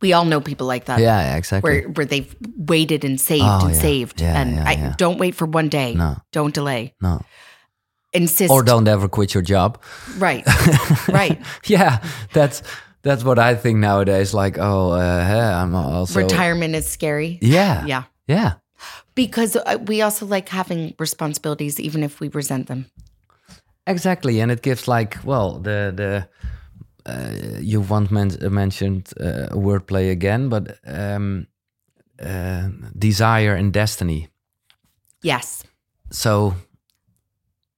we all know people like that. Yeah, exactly. Where where they've waited and saved Oh, and yeah. saved, Yeah, and yeah, I don't wait for one day. No. Don't delay. no. Insist. Or don't ever quit your job. Right. [laughs] right. yeah, that's that's what I think nowadays. Like, oh, uh, yeah, I'm also Retirement is scary. Yeah, Yeah. yeah, Because uh, we also like having responsibilities, even if we resent them. exactly. And it gives like, well, the the uh, you once men- mentioned uh, wordplay again, but um, uh, desire and destiny. Yes. So,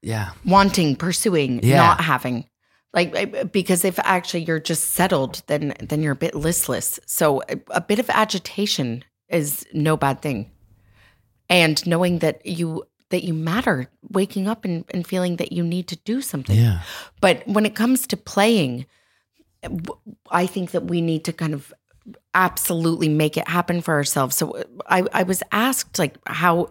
yeah, Wanting, pursuing, Yeah. not having. Like because if actually you're just settled, then then you're a bit listless. So a, a bit of agitation is no bad thing. And knowing that you that you matter, waking up and, and feeling that you need to do something. yeah, But when it comes to playing, I think that we need to kind of absolutely make it happen for ourselves. So I, I was asked like how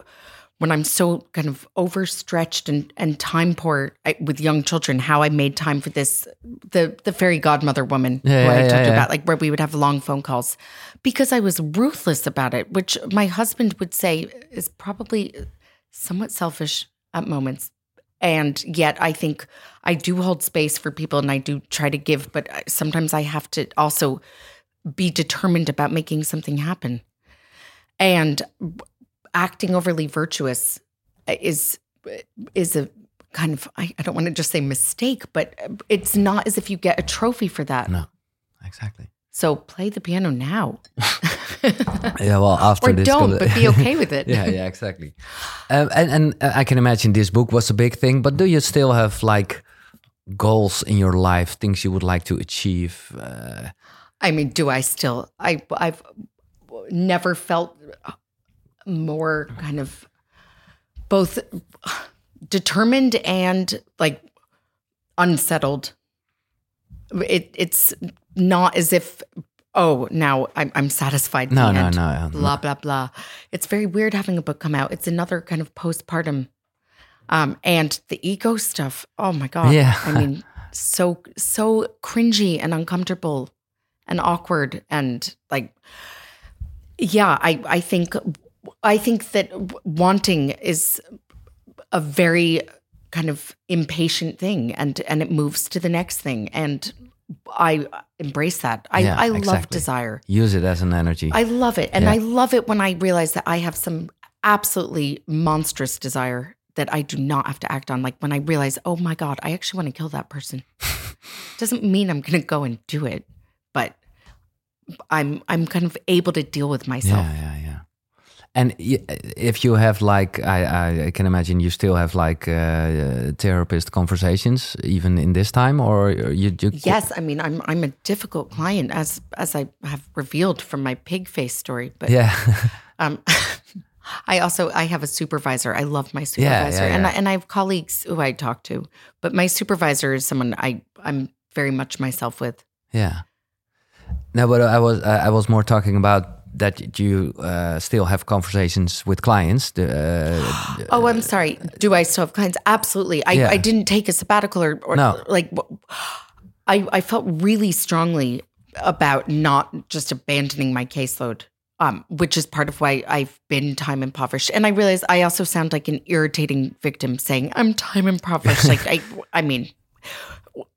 when I'm so kind of overstretched and, and time poor I, with young children, how I made time for this the the fairy godmother woman Yeah, who I talked yeah, yeah. about, like where we would have long phone calls, because I was ruthless about it, which my husband would say is probably somewhat selfish at moments. And yet, I think I do hold space for people and I do try to give, but sometimes I have to also be determined about making something happen. And acting overly virtuous is is a kind of I, I don't want to just say mistake, but it's not as if you get a trophy for that. no, exactly. So play the piano now, [laughs] Yeah, well, after or this, don't, but be okay with it. [laughs] yeah, yeah, exactly. Um, and and uh, I can imagine this book was a big thing, but do you still have like goals in your life, things you would like to achieve? Uh, I mean, do I still? I I've never felt more kind of both determined and like unsettled. It it's not as if oh now I'm I'm satisfied. no, no, no, no. Blah blah blah. It's very weird having a book come out. It's another kind of postpartum, um, and the ego stuff. Oh my god. Yeah. I mean, so so cringy and uncomfortable and awkward and like yeah i i think i think that wanting is a very kind of impatient thing and and it moves to the next thing and i uh, embrace that i Yeah, i love exactly. desire Use it as an energy. i love it and Yeah. i love it when i realize that i have some absolutely monstrous desire that i do not have to act on like when i realize oh my god i actually want to kill that person [laughs] doesn't mean i'm going to go and do it but i'm i'm kind of able to deal with myself yeah, yeah, yeah. And if you have like, I, I can imagine you still have like uh, therapist conversations even in this time, or you, you yes i mean i'm i'm a difficult client as as i have revealed from my pig face story but yeah, [laughs] um [laughs] I also I have a supervisor. I love my Yeah, supervisor, yeah, and I, and I have colleagues who I talk to. But my supervisor is someone I I'm very much myself with. yeah. No, but I was I was more talking about that you uh, still have conversations with clients. The, uh, Oh, I'm sorry. Do I still have clients? Absolutely. I, Yeah. I didn't take a sabbatical or, or No. like I I felt really strongly about not just abandoning my caseload. Um, which is part of why I've been time impoverished. And I realize I also sound like an irritating victim saying I'm time impoverished. [laughs] like I I mean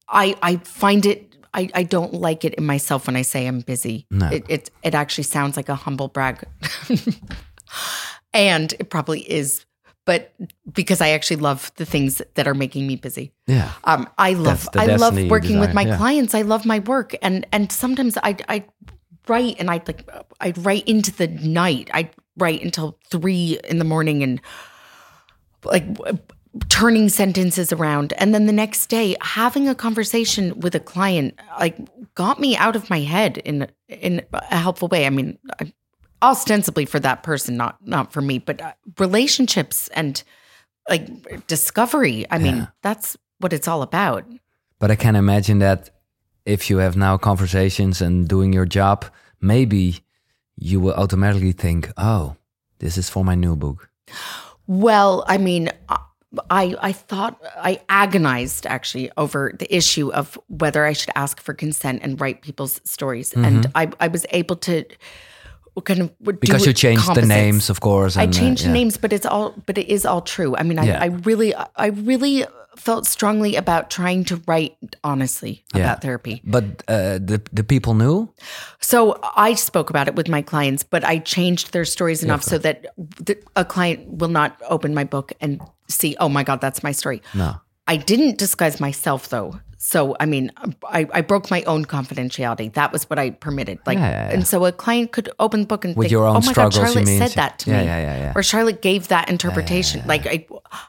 I I find it I, I don't like it in myself when I say I'm busy. No. It, it it actually sounds like a humble brag. [laughs] and it probably is, but because I actually love the things that are making me busy. yeah, Um, I love I love working with my yeah. clients. I love my work, and and sometimes I I write and I like I write into the night. I'd write until three in the morning and like turning sentences around, and then the next day having a conversation with a client like got me out of my head in in a helpful way. I mean. I, ostensibly for that person not not for me but uh, relationships and like discovery i mean Yeah. that's what it's all about but I can imagine that if you have now conversations and doing your job, maybe you will automatically think, oh, this is for my new book? Well, I mean, I I thought I agonized actually over the issue of whether I should ask for consent and write people's stories, Mm-hmm. and I I was able to kind of Because you changed the names, of course. I and, uh, changed the yeah. names, but it's all but it is all true. I mean, I, Yeah. I really I really felt strongly about trying to write honestly Yeah. about therapy. But uh, the the people knew. So I spoke about it with my clients, but I changed their stories enough so that th- a client will not open my book and see, oh my God, that's my story. No. I didn't disguise myself though. So, I mean, I, I broke my own confidentiality. That was what I permitted. Like, Yeah, yeah, yeah. and so a client could open the book and With think, your own oh my God, Charlotte said that to Yeah, me. yeah, yeah, yeah. Or Charlotte gave that interpretation. Like, I,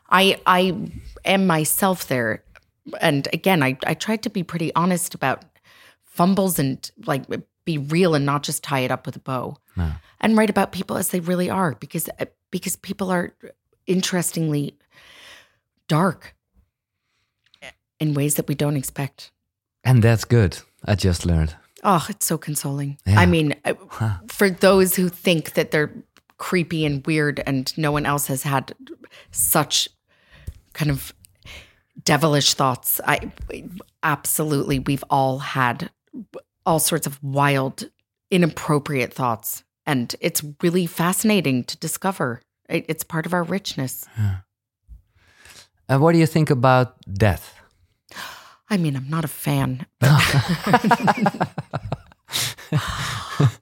I, I am myself there. And again, I, I tried to be pretty honest about fumbles and like be real and not just tie it up with a bow and write about people as they really are because because people are interestingly dark in ways that we don't expect. And that's good. I just learned. Oh, it's so consoling. Yeah. I mean, uh, for those who think that they're creepy and weird and no one else has had such kind of devilish thoughts, I absolutely we've all had all sorts of wild inappropriate thoughts and it's really fascinating to discover. It, it's part of our richness. And what do you think about death? I mean, I'm not a fan. [laughs] [laughs]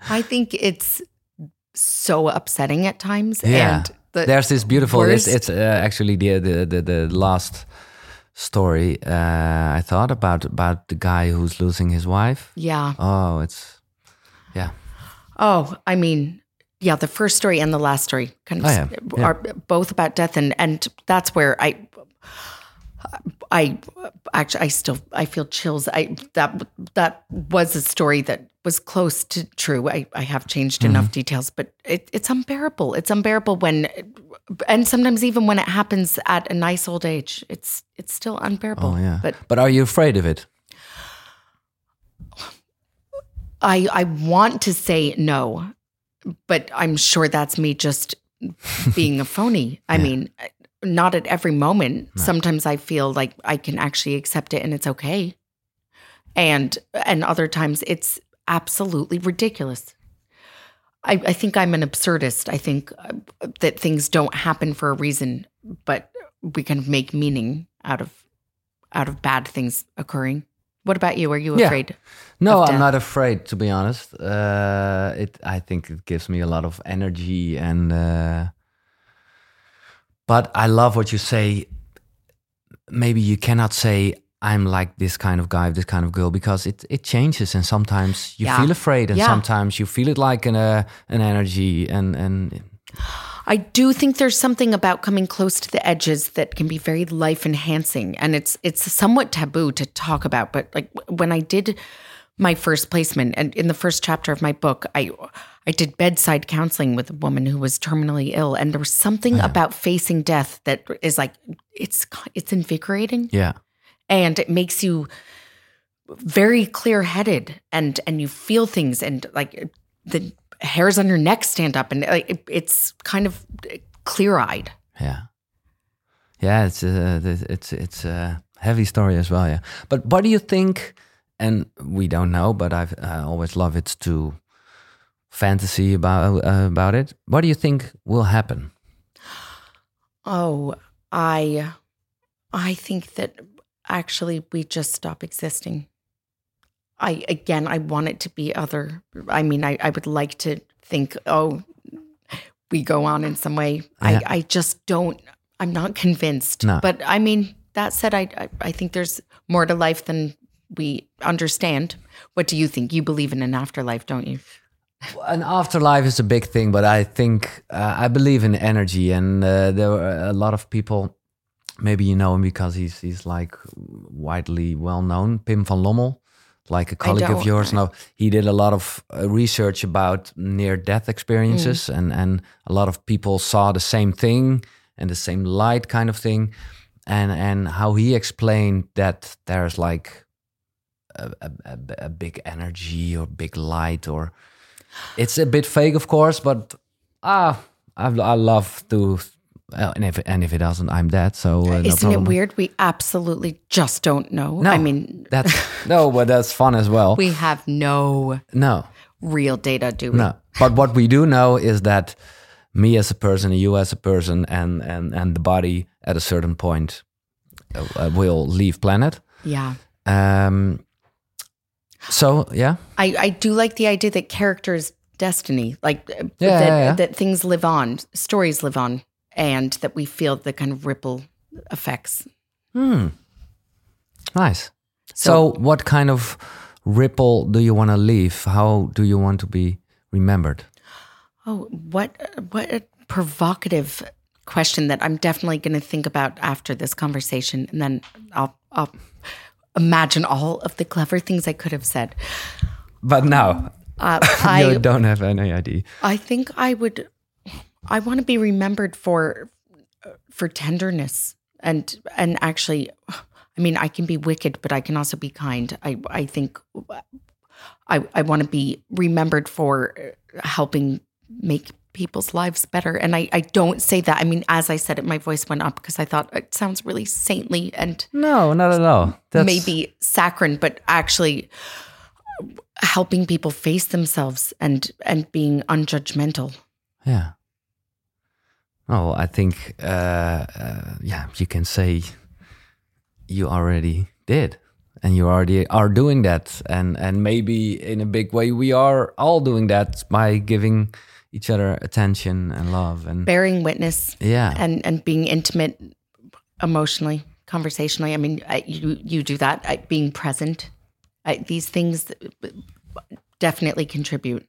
I think it's so upsetting at times. Yeah. And the, There's this beautiful. It's, worst- it's uh, actually the, the the the last story uh, I thought about about the guy who's losing his wife. yeah. Oh, it's yeah. Oh, I mean, yeah, the first story and the last story kind of Oh, yeah. Yeah. are both about death, and and that's where I, I actually I still I feel chills. I that that was a story that was close to true. I I have changed Mm-hmm. enough details, but it, it's unbearable. It's unbearable when, and sometimes even when it happens at a nice old age, it's it's still unbearable. Oh yeah. But but are you afraid of it? I I want to say no, but I'm sure that's me just being a phony. [laughs] I mean, not at every moment. Sometimes I feel like I can actually accept it and it's okay. And and other times it's absolutely ridiculous. I, I think I'm an absurdist. I think uh, that things don't happen for a reason, but we can make meaning out of out of bad things occurring. What about you? Are you Yeah. afraid? No, I'm not afraid to be honest. Uh, it I think it gives me a lot of energy and. Uh, but I love what you say. Maybe you cannot say I'm like this kind of guy, this kind of girl, because it it changes, and sometimes you Yeah. feel afraid, and Yeah. sometimes you feel it like an uh, an energy, and and I do think there's something about coming close to the edges that can be very life enhancing and it's it's somewhat taboo to talk about but like when I did my first placement and in the first chapter of my book I I did bedside counseling with a woman who was terminally ill and there was something about facing death that is like it's it's invigorating yeah, and it makes you very clear-headed and and you feel things and like the hairs on your neck stand up and like it- it's kind of clear-eyed yeah, yeah. It's uh, it's it's a heavy story as well, yeah. But what do you think? And we don't know, but I've I always love it to fantasy about uh, about it. What do you think will happen? oh i i think that actually we just stop existing i again i want it to be other i mean i, I would like to think oh we go on in some way Yeah. i i just don't i'm not convinced No. but i mean that said I, I i think there's more to life than we understand what do you think you believe in an afterlife don't you An afterlife is a big thing, but I think uh, I believe in energy, and uh, there are a lot of people. Maybe you know him because he's he's like widely well known. Pim van Lommel, like a colleague of yours. No, he did a lot of uh, research about near death experiences, and and a lot of people saw the same thing and the same light kind of thing, and and how he explained that there's like a, a, a, a big energy or big light or it's a bit fake of course but ah I, I love to. Uh, and if and if it doesn't, I'm dead. So uh, no Isn't problem. it weird? We absolutely just don't know. No, I mean, that's [laughs] no, but that's fun as well. we have no no, real data, do we? no. But what we do know is that me as a person, you as a person, and and and the body at a certain point uh, uh, will leave planet. Yeah. Um. So yeah, I, I do like the idea that characters' destiny, like uh, Yeah, that, yeah, yeah. that things live on, stories live on, and that we feel the kind of ripple effects. Hmm. Nice. So, So- what kind of ripple do you want to leave? How do you want to be remembered? Oh, what what a provocative question that I'm definitely going to think about after this conversation, and then I'll I'll imagine all of the clever things I could have said. But now Uh, [laughs] I don't have any idea. I think I would. I want to be remembered for for tenderness and and actually, I mean, I can be wicked, but I can also be kind. I I think I I want to be remembered for helping make people's lives better. And I I don't say that. I mean, as I said it, my voice went up because I thought it sounds really saintly and No, not at all. That's, maybe saccharine, but actually helping people face themselves and and being unjudgmental. Yeah. Oh, I think, uh, uh, yeah, you can say you already did, and you already are doing that, and and maybe in a big way we are all doing that by giving each other attention and love, and bearing witness yeah, and and being intimate emotionally conversationally. I mean I, you you do that I, being present. I, these things definitely contribute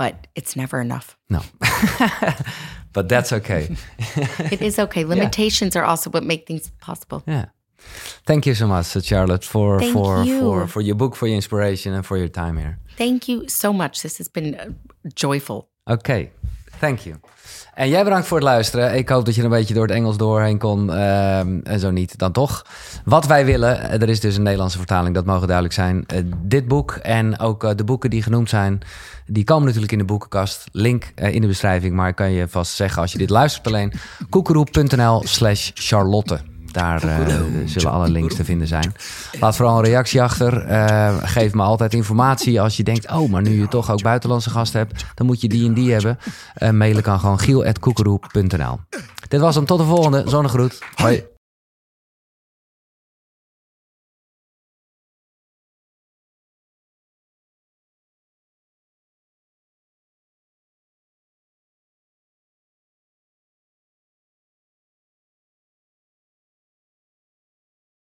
but it's never enough no, [laughs] but that's okay. [laughs] it is okay [laughs] limitations are also what make things possible Yeah. Thank you so much, Charlotte, for Thank for you. for for your book, for your inspiration, and for your time here. thank you so much this has been uh, joyful Oké, thank you. En jij bedankt voor het luisteren. Ik hoop dat je een beetje door het Engels doorheen kon. Ehm, en zo niet, dan toch. Wat wij willen, eh, er is dus een Nederlandse vertaling, dat mogen duidelijk zijn. Eh, dit boek en ook eh, de boeken die genoemd zijn, die komen natuurlijk in de boekenkast. Link in de beschrijving, maar ik kan je vast zeggen als je dit luistert alleen. koekeroe.nl slash Charlotte. Daar eh, zullen alle links te vinden zijn. Laat vooral een reactie achter. Eh, geef me altijd informatie als je denkt... oh, maar nu je toch ook buitenlandse gasten hebt... dan moet je die en die hebben. Eh, mailen kan gewoon giel.koekeroe.nl Dit was hem. Tot de volgende. Zonnegroet. Hoi.